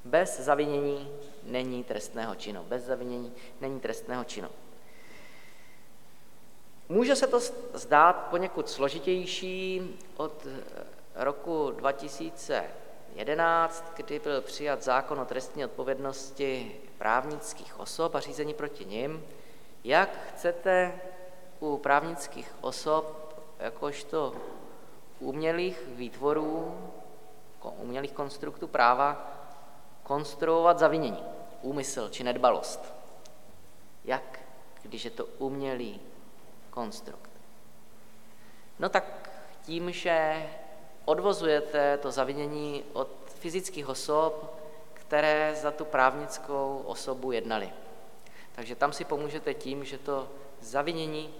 A: Bez zavinění není trestného činu. Bez zavinění není trestného činu. Může se to zdát poněkud složitější od eh, roku 2011, kdy byl přijat zákon o trestní odpovědnosti právnických osob a řízení proti nim. Jak chcete u právnických osob, jakožto umělých výtvorů, umělých konstruktů práva, konstruovat zavinění, úmysl či nedbalost? Jak, když je to umělý konstrukt? No tak tím, že odvozujete to zavinění od fyzických osob, které za tu právnickou osobu jednali. Takže tam si pomůžete tím, že to zavinění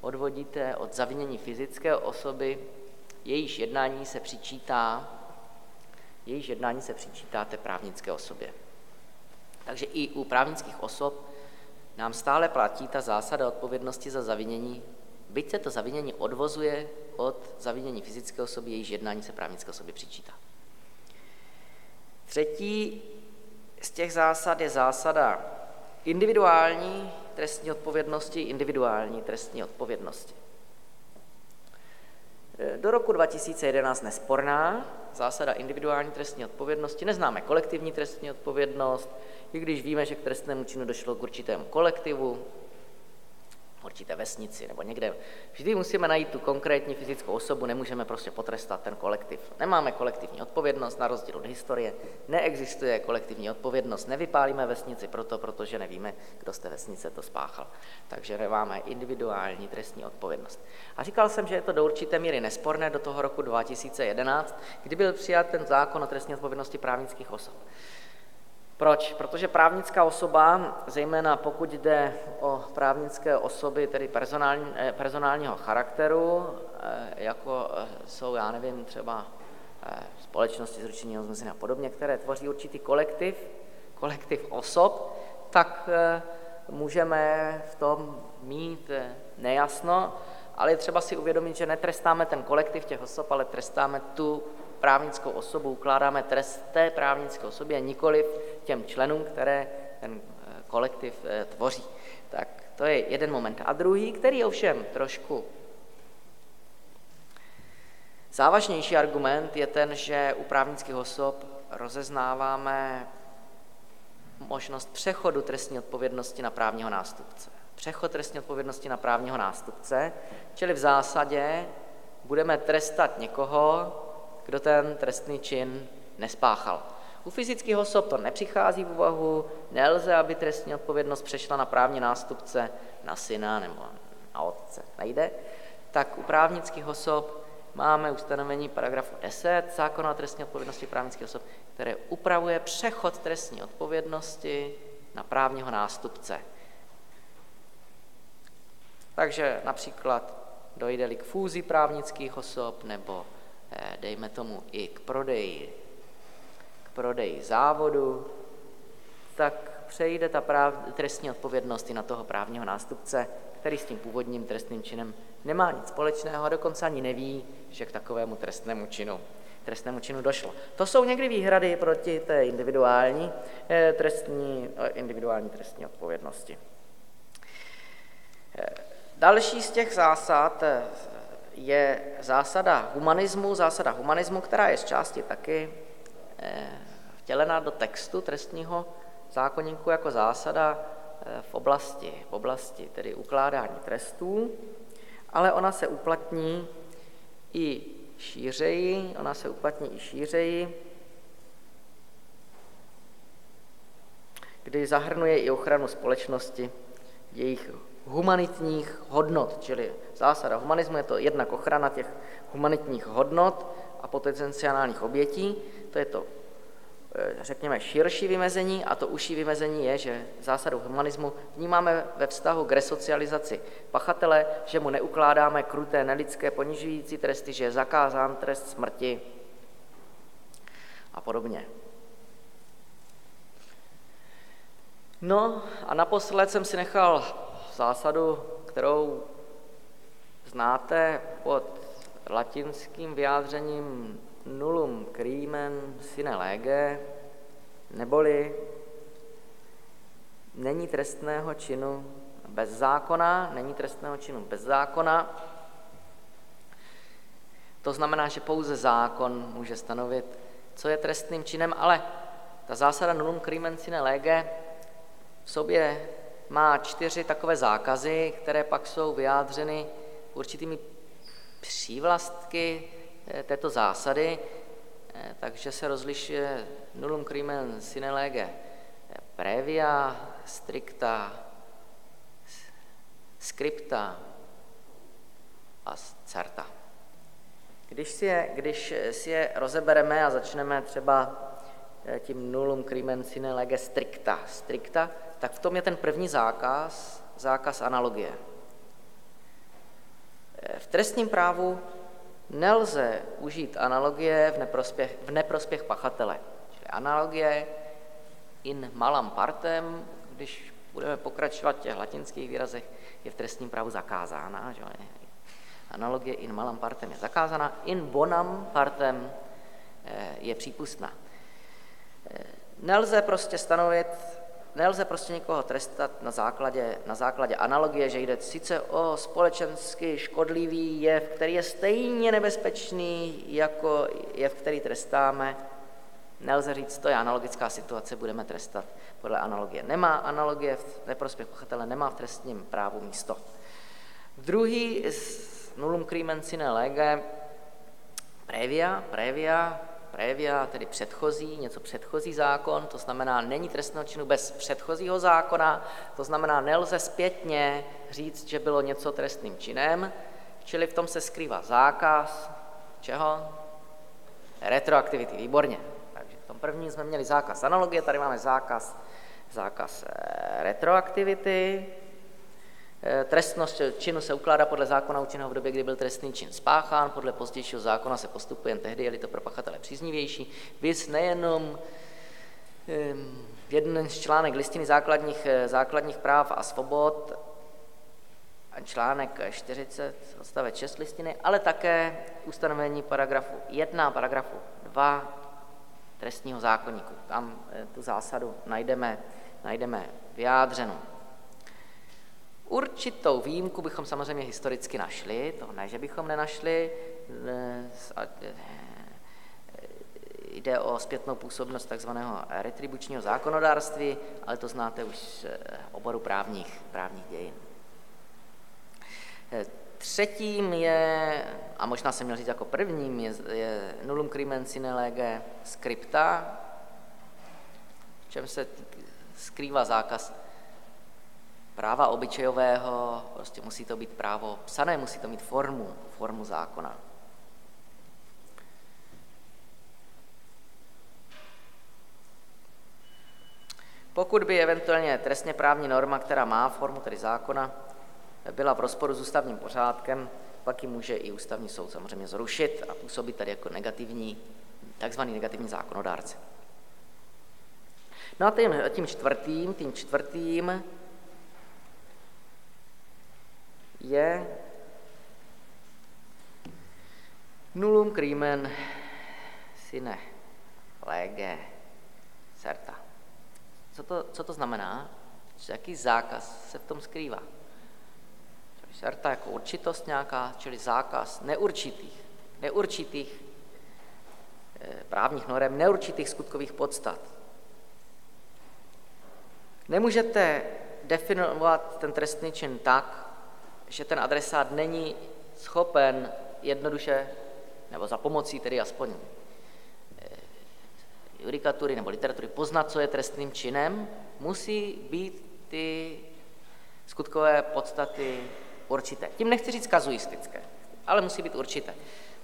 A: odvodíte od zavinění fyzické osoby, jejíž jednání se přičítá, jejíž jednání se přičítá té právnické osobě. Takže i u právnických osob nám stále platí ta zásada odpovědnosti za zavinění, byť se to zavinění odvozuje od zavinění fyzické osoby, jejíž jednání se právnické osoby přičítá. Třetí z těch zásad je zásada individuální trestní odpovědnosti, individuální trestní odpovědnosti. Do roku 2011 nesporná zásada individuální trestní odpovědnosti. Neznáme kolektivní trestní odpovědnost, i když víme, že k trestnému činu došlo k určitému kolektivu, určité vesnici nebo někde. Vždy musíme najít tu konkrétní fyzickou osobu, nemůžeme prostě potrestat ten kolektiv. Nemáme kolektivní odpovědnost, na rozdíl od historie. Neexistuje kolektivní odpovědnost, nevypálíme vesnici proto, protože nevíme, kdo z té vesnice to spáchal. Takže nemáme individuální trestní odpovědnost. A říkal jsem, že je to do určité míry nesporné do toho roku 2011, kdy byl přijat ten zákon o trestní odpovědnosti právnických osob. Proč? Protože právnická osoba, zejména pokud jde o právnické osoby, tedy eh, personálního charakteru, eh, jako eh, jsou, já nevím, třeba společnosti zručení zmezení a podobně, které tvoří určitý kolektiv, kolektiv osob, tak můžeme v tom mít nejasno, ale je třeba si uvědomit, že netrestáme ten kolektiv těch osob, ale trestáme tu právnickou osobu, ukládáme trest té právnické osobě, nikoli těm členům, které ten eh, kolektiv eh, tvoří. Tak to je jeden moment. A druhý, který ovšem trošku závažnější argument je ten, že u právnických osob rozeznáváme možnost přechodu trestní odpovědnosti na právního nástupce. Přechod trestní odpovědnosti na právního nástupce, čili v zásadě budeme trestat někoho, kdo ten trestný čin nespáchal. U fyzických osob to nepřichází v úvahu, nelze, aby trestní odpovědnost přešla na právní nástupce, na syna nebo na otce. Nejde? Tak u právnických osob máme ustanovení paragrafu 10 zákona o trestní odpovědnosti právnických osob, které upravuje přechod trestní odpovědnosti na právního nástupce. Takže například dojde-li k fúzi právnických osob nebo dejme tomu i k prodeji, k prodeji závodu, tak přejde ta práv, trestní odpovědnost i na toho právního nástupce, který s tím původním trestným činem nemá nic společného a dokonce ani neví, že k takovému trestnému činu, trestnému činu došlo. To jsou někdy výhrady proti té individuální eh, trestní, eh, individuální trestní odpovědnosti. Další z těch zásad je zásada humanismu, zásada humanismu, která je z části taky eh, vtělená do textu trestního zákonníku jako zásada eh, v oblasti, v oblasti tedy ukládání trestů, ale ona se uplatní i šířeji, ona se uplatní i šířeji, kdy zahrnuje i ochranu společnosti, jejich humanitních hodnot, čili zásada humanismu je to jednak ochrana těch humanitních hodnot a potenciálních obětí, to je to, eh, řekněme, širší vymezení a to užší vymezení je, že zásadu humanismu vnímáme ve vztahu k resocializaci pachatele, že mu neukládáme kruté, nelidské, ponižující tresty, že je zakázán trest smrti a podobně. No a naposled jsem si nechal zásadu, kterou znáte pod latinským vyjádřením nullum crimen sine lege, neboli není trestného činu bez zákona, není trestného činu bez zákona. To znamená, že pouze zákon může stanovit, co je trestným činem, ale ta zásada nullum crimen sine lege v sobě má čtyři takové zákazy, které pak jsou vyjádřeny určitými přívlastky eh, této zásady, eh, takže se rozlišuje nullum crimen sine lege previa, stricta, scripta a certa. Když si, je, když si je rozebereme a začneme třeba eh, tím nullum crimen sine lege stricta, stricta tak v tom je ten první zákaz, zákaz analogie. V trestním právu nelze užít analogie v neprospěch, v neprospěch pachatele. Čili analogie in malam partem, když budeme pokračovat v těch latinských výrazech, je v trestním právu zakázána. Že? Analogie in malam partem je zakázána, in bonam partem eh, je přípustná. Eh, nelze prostě stanovit Nelze prostě někoho trestat na základě, na základě analogie, že jde sice o společensky škodlivý jev, který je stejně nebezpečný jako jev, který trestáme. Nelze říct, to je analogická situace, budeme trestat podle analogie. Nemá analogie v neprospěch pachatele, nemá v trestním právu místo. Druhý nullum crimen sine lege previa, previa, previa, tedy předchozí, něco předchozí zákon, to znamená, není trestného činu bez předchozího zákona, to znamená, nelze zpětně říct, že bylo něco trestným činem, čili v tom se skrývá zákaz, čeho? Retroaktivity, výborně. Takže v tom prvním jsme měli zákaz analogie, tady máme zákaz, zákaz eh, retroaktivity, trestnost činu se ukládá podle zákona účinného v době, kdy byl trestný čin spáchán, podle pozdějšího zákona se postupuje jen tehdy, je to pro pachatele příznivější. Vys nejenom jeden z článek listiny základních, eh, základních práv a svobod, článek 40, odstavec 6 listiny, ale také ustanovení paragrafu 1, paragrafu 2 trestního zákonníku. Tam eh, tu zásadu najdeme, najdeme vyjádřenou. Určitou výjimku bychom samozřejmě historicky našli, to ne, že bychom nenašli, jde o zpětnou působnost takzvaného retribučního zákonodárství, ale to znáte už z oboru právních, právních dějin. Třetím je, a možná jsem měl říct jako prvním, je, je nullum crimen sine lege scripta, v čem se skrývá zákaz práva obyčejového, prostě musí to být právo psané, musí to mít formu, formu zákona. Pokud by eventuálně trestně právní norma, která má formu tedy zákona, byla v rozporu s ústavním pořádkem, pak ji může i ústavní soud samozřejmě zrušit a působit tady jako negativní, takzvaný negativní zákonodárce. No a tím, tím čtvrtým, tím čtvrtým je nullum crimen sine lege certa. Co to, co to znamená? Jaký zákaz se v tom skrývá? Certa jako určitost nějaká, čili zákaz neurčitých, neurčitých eh, právních norem, neurčitých skutkových podstat. Nemůžete definovat ten trestný čin tak, že ten adresát není schopen jednoduše, nebo za pomocí tedy aspoň eh, judikatury nebo literatury poznat, co je trestným činem, musí být ty skutkové podstaty určité. Tím nechci říct kazuistické, ale musí být určité.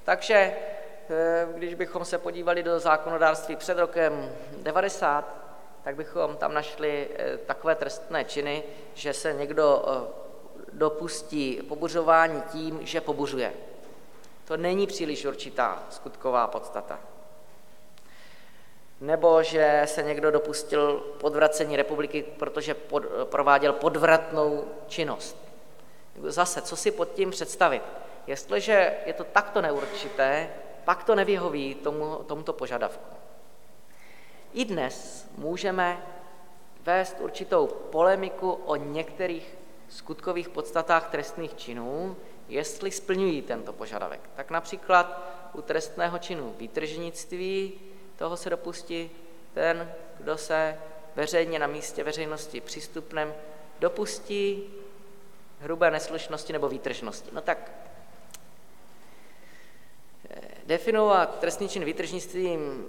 A: Takže eh, když bychom se podívali do zákonodárství před rokem 90, tak bychom tam našli eh, takové trestné činy, že se někdo dopustí pobuřování tím, že pobuřuje. To není příliš určitá skutková podstata. Nebo že se někdo dopustil podvracení republiky, protože pod, prováděl podvratnou činnost. Zase, co si pod tím představit? Jestliže je to takto neurčité, pak to nevyhoví tomu, tomuto požadavku. I dnes můžeme vést určitou polemiku o některých skutkových podstatách trestných činů, jestli splňují tento požadavek. Tak například u trestného činu výtržnictví toho se dopustí ten, kdo se veřejně na místě veřejnosti přístupném dopustí hrubé neslušnosti nebo výtržnosti. No tak eh, definovat trestný čin výtržnictvím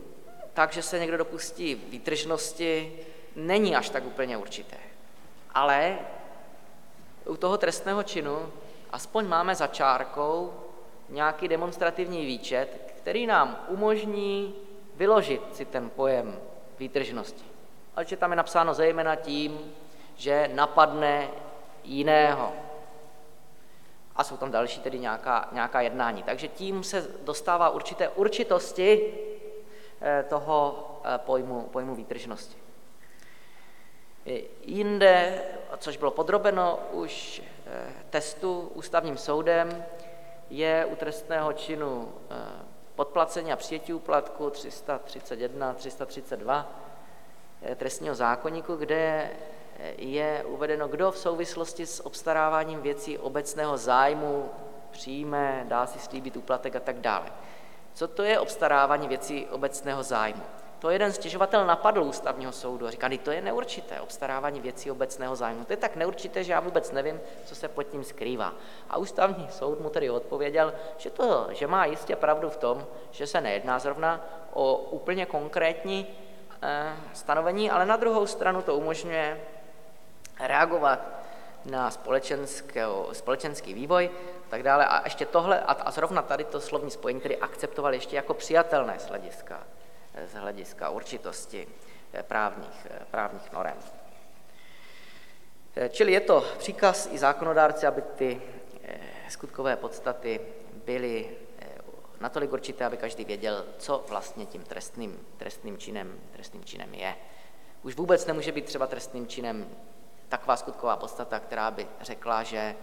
A: tak, že se někdo dopustí výtržnosti, není až tak úplně určité. Ale u toho trestného činu aspoň máme za čárkou nějaký demonstrativní výčet, který nám umožní vyložit si ten pojem výtržnosti. Ale že tam je napsáno zejména tím, že napadne jiného. A jsou tam další tedy nějaká, nějaká jednání. Takže tím se dostává určité určitosti eh, toho eh, pojmu, pojmu výtržnosti. Jinde, což bylo podrobeno už eh, testu ústavním soudem, je u trestného činu eh, podplacení a přijetí úplatku 331, 332 eh, trestního zákonníku, kde je uvedeno, kdo v souvislosti s obstaráváním věcí obecného zájmu přijme, dá si slíbit úplatek a tak dále. Co to je obstarávání věcí obecného zájmu? To jeden stěžovatel napadl ústavního soudu a říká, to je neurčité, obstarávání věcí obecného zájmu. To je tak neurčité, že já vůbec nevím, co se pod tím skrývá. A ústavní soud mu tedy odpověděl, že, to, že má jistě pravdu v tom, že se nejedná zrovna o úplně konkrétní eh, stanovení, ale na druhou stranu to umožňuje reagovat na společenský vývoj tak dále. A ještě tohle, a, a zrovna tady to slovní spojení tedy akceptoval ještě jako přijatelné z hlediska, z hlediska určitosti eh, právních, eh, právních norem. Eh, čili je to příkaz i zákonodárci, aby ty skutkové podstaty byly natolik určité, aby každý věděl, co vlastně tím trestným, trestným, činem, trestným činem je. Už vůbec nemůže být třeba trestným činem taková skutková podstata, která by řekla, že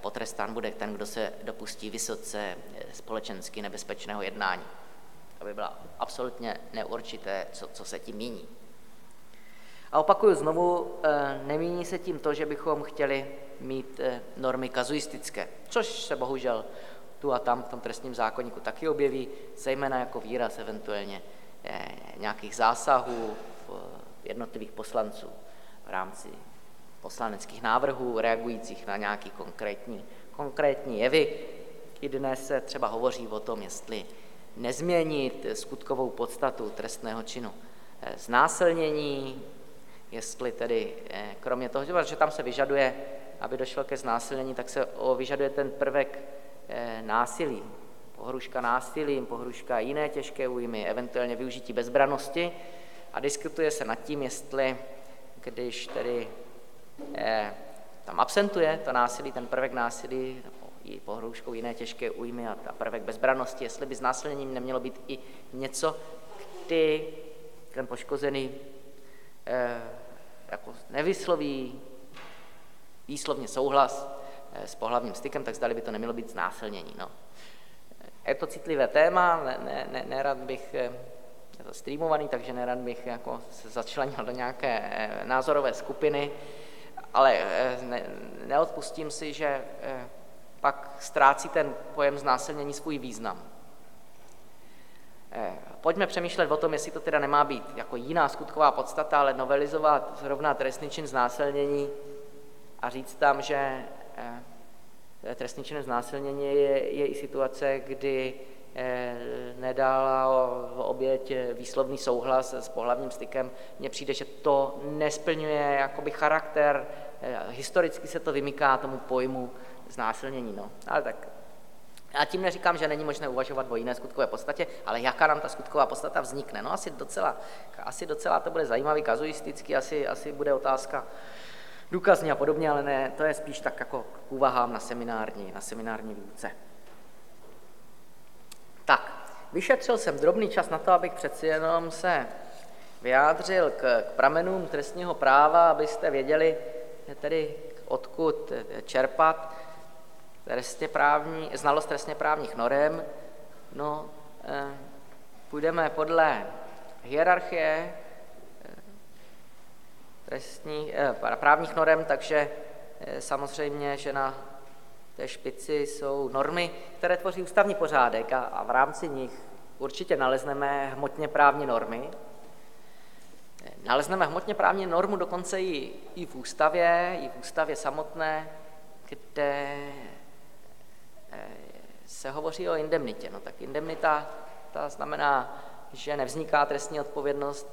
A: potrestán bude ten, kdo se dopustí vysoce společensky nebezpečného jednání. To by bylo absolutně neurčité, co, co se tím míní. A opakuju znovu, eh, nemíní se tím to, že bychom chtěli mít normy kazuistické, což se bohužel tu a tam v tom trestním zákonníku taky objeví, zejména jako výraz eventuálně nějakých zásahů jednotlivých poslanců v rámci poslaneckých návrhů reagujících na nějaký konkrétní, konkrétní jevy. I dnes se třeba hovoří o tom, jestli nezměnit skutkovou podstatu trestného činu. Eh, znásilnění, jestli tedy eh, kromě toho, že tam se vyžaduje, aby došlo ke znásilnění, tak se vyžaduje ten prvek eh, násilí, pohruška násilím, pohruška jiné těžké újmy, eventuálně využití bezbranosti. A diskutuje se nad tím, jestli když tedy tam absentuje to násilí, ten prvek násilí, i pohrouškou jiné těžké újmy a ta prvek bezbranosti, jestli by znásilněním nemělo být i něco, kdy ten poškozený eh, jako nevysloví výslovně souhlas eh, s pohlavním stykem, tak zdali by to nemělo být znásilnění. No. Je to citlivé téma, ne, ne, ne, nerad bych, eh, je to streamovaný, takže nerad bych jako se začlenil do nějaké eh, názorové skupiny, ale eh, ne, neodpustím si, že eh, pak ztrácí ten pojem znásilnění svůj význam. Eh, pojďme přemýšlet o tom, jestli to teda nemá být jako jiná skutková podstata, ale novelizovat zrovna trestný čin znásilnění a říct tam, že trestný čin znásilnění je, je i situace, kdy nedala oběť výslovný souhlas s pohlavním stykem, mně přijde, že to nesplňuje jakoby charakter, historicky se to vymyká tomu pojmu znásilnění, no. Ale tak a tím neříkám, že není možné uvažovat o jiné skutkové podstatě, ale jaká nám ta skutková podstata vznikne. No asi docela, asi docela to bude zajímavý, kazuisticky, asi, asi bude otázka důkazní a podobně, ale ne, to je spíš tak jako k úvahám na seminární, na seminární výuce. Tak, vyšetřil jsem drobný čas na to, abych přeci jenom se vyjádřil k, k pramenům trestního práva, abyste věděli tedy odkud čerpat trestně právní, znalost trestně právních norem. No, eh, půjdeme podle hierarchie eh, trestní, eh, právních norem, takže samozřejmě, že na té špici jsou normy, které tvoří ústavní pořádek a, a v rámci nich určitě nalezneme hmotně právní normy. Nalezneme hmotně právní normu dokonce i, i v ústavě, i v ústavě samotné, kde se hovoří o indemnitě. No tak indemnita ta znamená, že nevzniká trestní odpovědnost,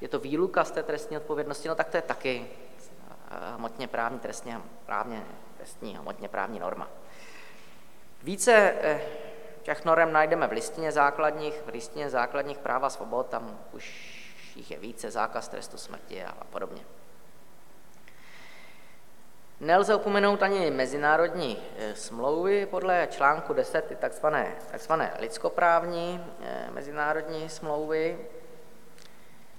A: je to výluka z té trestní odpovědnosti, no tak to je taky eh, hmotně právní trestně právně trestní hmotně právní norma. Více eh, těch norem najdeme v listině základních, v listině základních práv a svobod, tam už jich je více, zákaz trestu smrti a, podobně. Nelze opomenout ani mezinárodní eh, smlouvy podle článku 10, ty takzvané, takzvané lidskoprávní eh, mezinárodní smlouvy,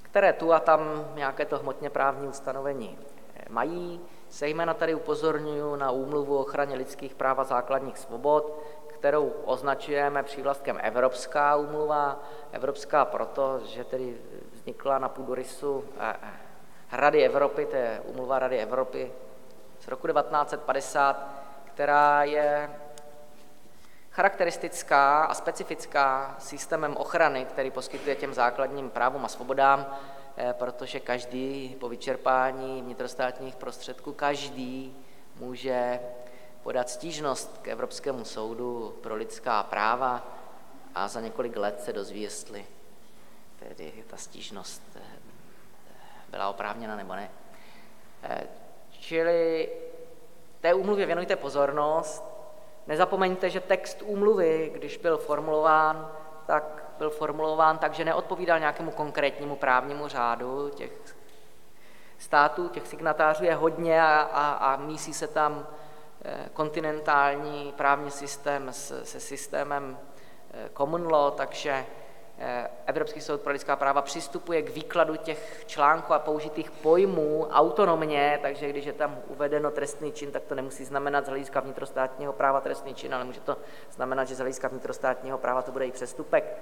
A: které tu a tam nějaké to hmotně právní ustanovení mají. Zejména tady upozorňuji na úmluvu o ochraně lidských práv a základních svobod, kterou označujeme přívlastkem Evropská úmluva. Evropská proto, že tedy vznikla na půdorysu eh, eh, Rady Evropy, to je úmluva Rady Evropy roku 1950, která je charakteristická a specifická systémem ochrany, který poskytuje těm základním právům a svobodám, eh, protože každý po vyčerpání vnitrostátních prostředků, každý může podat stížnost k Evropskému soudu pro lidská práva a za několik let se dozví, jestli tedy ta stížnost eh, byla oprávněna nebo ne. Čili té úmluvě věnujte pozornost. Nezapomeňte, že text úmluvy, když byl formulován, tak byl formulován tak, že neodpovídal nějakému konkrétnímu právnímu řádu. Těch států, těch signatářů je hodně a, a, a mísí se tam eh, kontinentální právní systém se systémem eh, common law, takže Evropský soud pro lidská práva přistupuje k výkladu těch článků a použitých pojmů autonomně, takže když je tam uvedeno trestný čin, tak to nemusí znamenat z hlediska vnitrostátního práva trestný čin, ale může to znamenat, že z hlediska vnitrostátního práva to bude i přestupek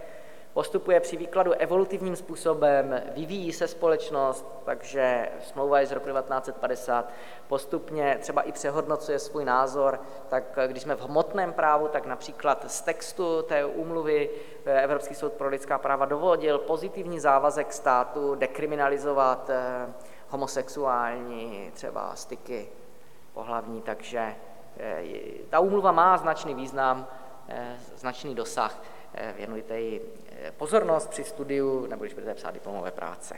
A: postupuje při výkladu evolutivním způsobem, vyvíjí se společnost, takže smlouva je z roku 1950, postupně třeba i přehodnocuje svůj názor, tak když jsme v hmotném právu, tak například z textu té úmluvy eh, Evropský soud pro lidská práva dovodil pozitivní závazek státu dekriminalizovat eh, homosexuální třeba styky pohlavní, takže eh, ta úmluva má značný význam, značný dosah. Eh, věnujte jí eh, pozornost při studiu nebo když budete psát diplomové práce.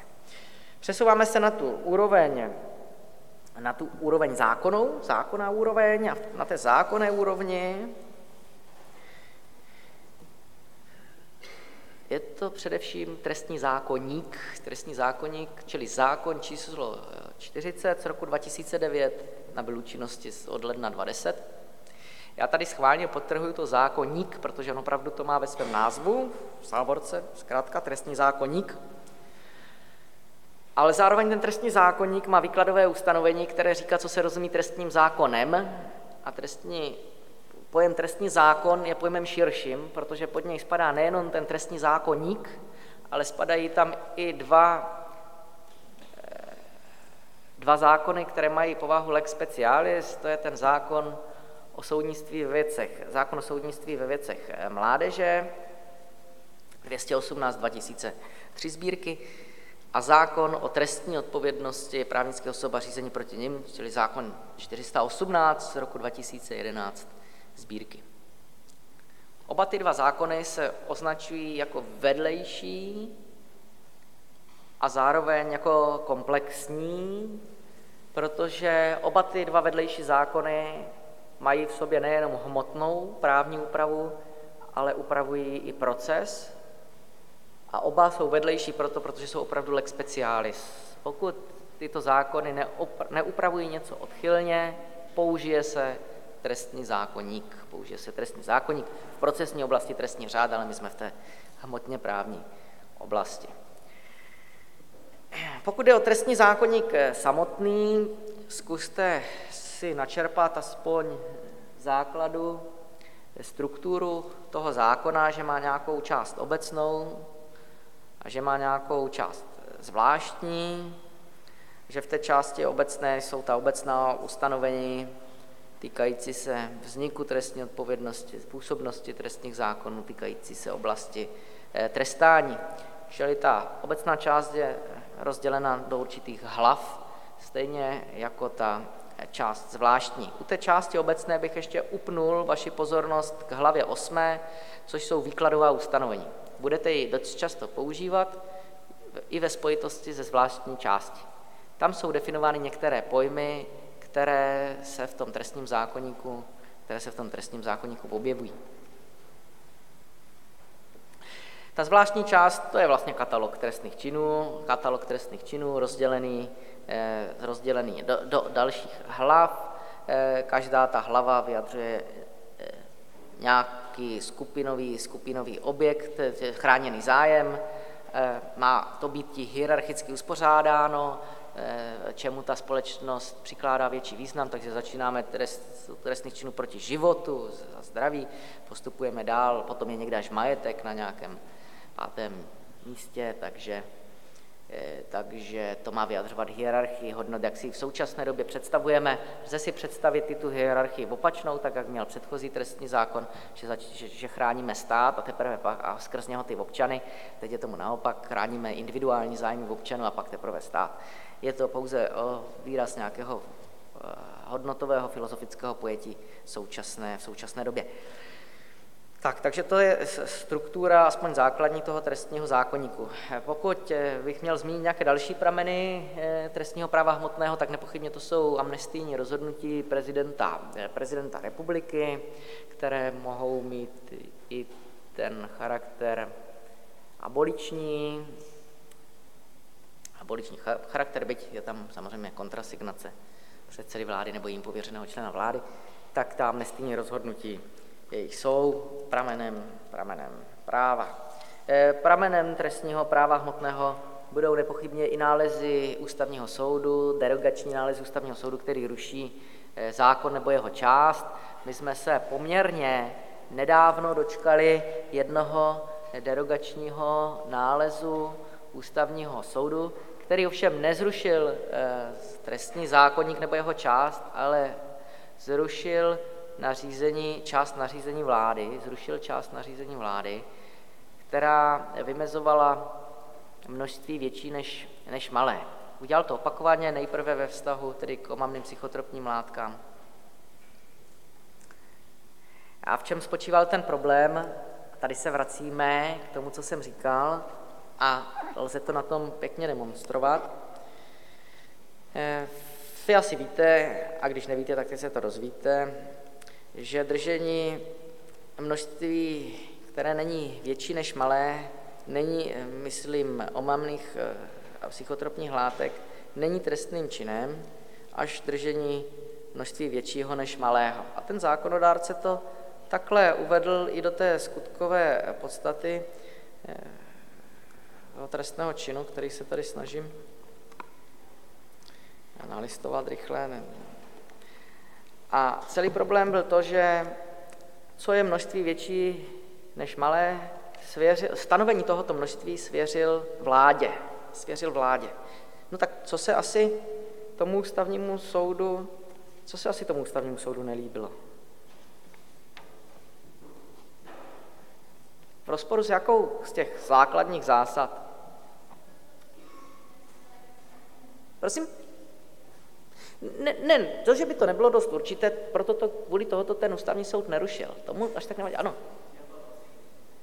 A: Přesouváme se na tu úroveň, na tu úroveň zákonou, zákonná úroveň a na té zákonné úrovni je to především trestní zákonník, trestní zákonník, čili zákon číslo 40 z roku 2009 nabyl účinnosti od ledna 2010 já tady schválně podtrhuji to zákonník, protože on opravdu to má ve svém názvu, v závorce, zkrátka trestní zákonník. Ale zároveň ten trestní zákonník má výkladové ustanovení, které říká, co se rozumí trestním zákonem. A trestní, pojem trestní zákon je pojmem širším, protože pod něj spadá nejenom ten trestní zákonník, ale spadají tam i dva, eh, dva zákony, které mají povahu lex specialis, to je ten zákon o soudnictví ve věcech, zákon o soudnictví ve věcech eh, mládeže, 218 2003 sbírky, a zákon o trestní odpovědnosti právnické osoba řízení proti nim, čili zákon 418 z roku 2011 sbírky. Oba ty dva zákony se označují jako vedlejší a zároveň jako komplexní, protože oba ty dva vedlejší zákony mají v sobě nejenom hmotnou právní úpravu, ale upravují i proces. A oba jsou vedlejší proto, protože jsou opravdu lex specialis. Pokud tyto zákony neupravují něco odchylně, použije se trestní zákonník. Použije se trestní zákonník v procesní oblasti trestní řád, ale my jsme v té hmotně právní oblasti. Pokud je o trestní zákonník samotný, zkuste si načerpat aspoň základu, strukturu toho zákona, že má nějakou část obecnou a že má nějakou část zvláštní, že v té části obecné jsou ta obecná ustanovení týkající se vzniku trestní odpovědnosti, způsobnosti trestních zákonů, týkající se oblasti eh, trestání. Čili ta obecná část je rozdělena do určitých hlav, stejně jako ta část zvláštní. U té části obecné bych ještě upnul vaši pozornost k hlavě 8, což jsou výkladová ustanovení. Budete ji dost často používat i ve spojitosti se zvláštní části. Tam jsou definovány některé pojmy, které se v tom trestním zákonníku, které se v tom trestním zákonníku objevují. Ta zvláštní část, to je vlastně katalog trestných činů, katalog trestných činů rozdělený rozdělený do, do dalších hlav. Eh, každá ta hlava vyjadřuje eh, nějaký skupinový, skupinový objekt, chráněný zájem. Má to být hierarchicky uspořádáno, čemu ta společnost přikládá větší význam, takže začínáme trest, trestných činů proti životu a zdraví, postupujeme dál, potom je někde až majetek na nějakém pátém místě, takže Eh, takže to má vyjadřovat hierarchii hodnot, jak si v současné době představujeme. Lze si představit i tu hierarchii opačnou, tak jak měl předchozí trestní zákon, že, zač- že, že chráníme stát a teprve pak a skrz něho ty občany. Teď je tomu naopak, chráníme individuální zájmy občanů a pak teprve stát. Je to pouze o výraz nějakého eh, hodnotového filozofického pojetí současné, v současné době. Tak, takže to je struktura, aspoň základní toho trestního zákonníku. Pokud eh, bych měl zmínit nějaké další prameny eh, trestního práva hmotného, tak nepochybně to jsou amnestijní rozhodnutí prezidenta, eh, prezidenta republiky, které mohou mít i ten charakter aboliční, aboliční charakter, byť je tam samozřejmě kontrasignace předsedy vlády nebo jim pověřeného člena vlády, tak ta amnestijní rozhodnutí jsou pramenem, pramenem práva. Eh, pramenem trestního práva hmotného budou nepochybně i nálezy ústavního soudu, derogační nálezy ústavního soudu, který ruší eh, zákon nebo jeho část. My jsme se poměrně nedávno dočkali jednoho derogačního nálezu ústavního soudu, který ovšem nezrušil eh, trestní zákonník nebo jeho část, ale zrušil nařízení, část nařízení vlády, zrušil část nařízení vlády, která vymezovala množství větší než, než malé. Udělal to opakovaně, nejprve ve vztahu tedy k omamným psychotropním látkám. A v čem spočíval ten problém? Tady se vracíme k tomu, co jsem říkal, a lze to na tom pěkně demonstrovat. Eh, vy asi víte, a když nevíte, tak se to rozvíte, že držení množství, které není větší než malé, není, myslím, omamných eh, a psychotropních látek, není trestným činem, až držení množství většího než malého. A ten zákonodárce to takhle uvedl i do té skutkové podstaty eh, trestného činu, který se tady snažím nalistovat rychle, a celý problém byl to, že co je množství větší než malé, svěřil, stanovení tohoto množství svěřil vládě. Svěřil vládě. No tak co se asi tomu ústavnímu soudu, co se asi tomu ústavnímu soudu nelíbilo? V rozporu s jakou z těch základních zásad? Prosím? Ne, ne, to, že by to nebylo dost určité, proto to, kvůli tohoto ten ústavní soud nerušil. Tomu až tak nevadí. Ano.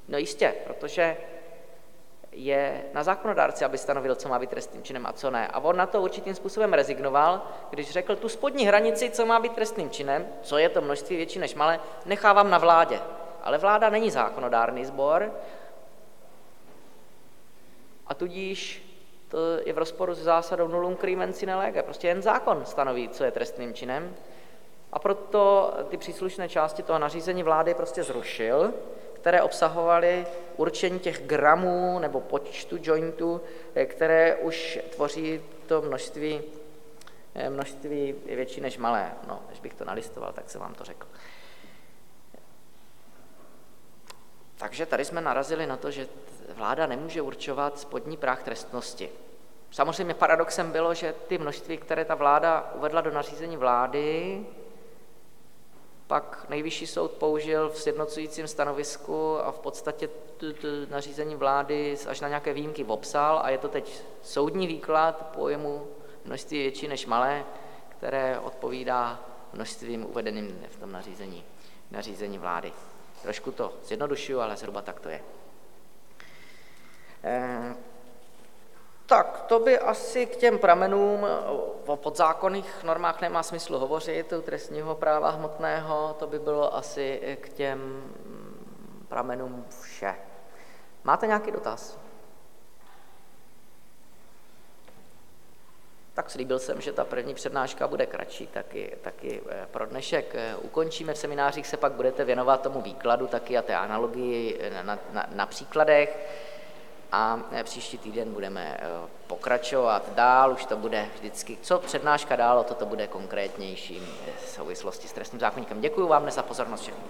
A: No jistě, protože je na zákonodárci, aby stanovil, co má být trestným činem a co ne. A on na to určitým způsobem rezignoval, když řekl tu spodní hranici, co má být trestným činem, co je to množství větší než malé, nechávám na vládě. Ale vláda není zákonodárný sbor a tudíž to je v rozporu s zásadou nullum crimen sine lege. Prostě jen zákon stanoví, co je trestným činem. A proto ty příslušné části toho nařízení vlády prostě zrušil, které obsahovaly určení těch gramů nebo počtu jointů, které už tvoří to množství, množství větší než malé. No, když bych to nalistoval, tak jsem vám to řekl. Takže tady jsme narazili na to, že vláda nemůže určovat spodní práh trestnosti. Samozřejmě paradoxem bylo, že ty množství, které ta vláda uvedla do nařízení vlády, pak nejvyšší soud použil v sjednocujícím stanovisku a v podstatě nařízení vlády až na nějaké výjimky obsal a je to teď soudní výklad pojmu množství větší než malé, které odpovídá množstvím uvedeným v tom nařízení, nařízení vlády. Trošku to zjednodušuju, ale zhruba tak to je. Eh, tak, to by asi k těm pramenům o podzákonných normách nemá smysl hovořit, u trestního práva hmotného, to by bylo asi k těm pramenům vše. Máte nějaký dotaz? Tak slíbil jsem, že ta první přednáška bude kratší, taky, taky eh, pro dnešek eh, ukončíme. V seminářích se pak budete věnovat tomu výkladu taky a té analogii na, na, na příkladech a eh, příští týden budeme pokračovat dál, už to bude vždycky, co přednáška dál, o to, to bude konkrétnější v souvislosti s trestním zákonníkem. Děkuji vám dnes za pozornost všechny.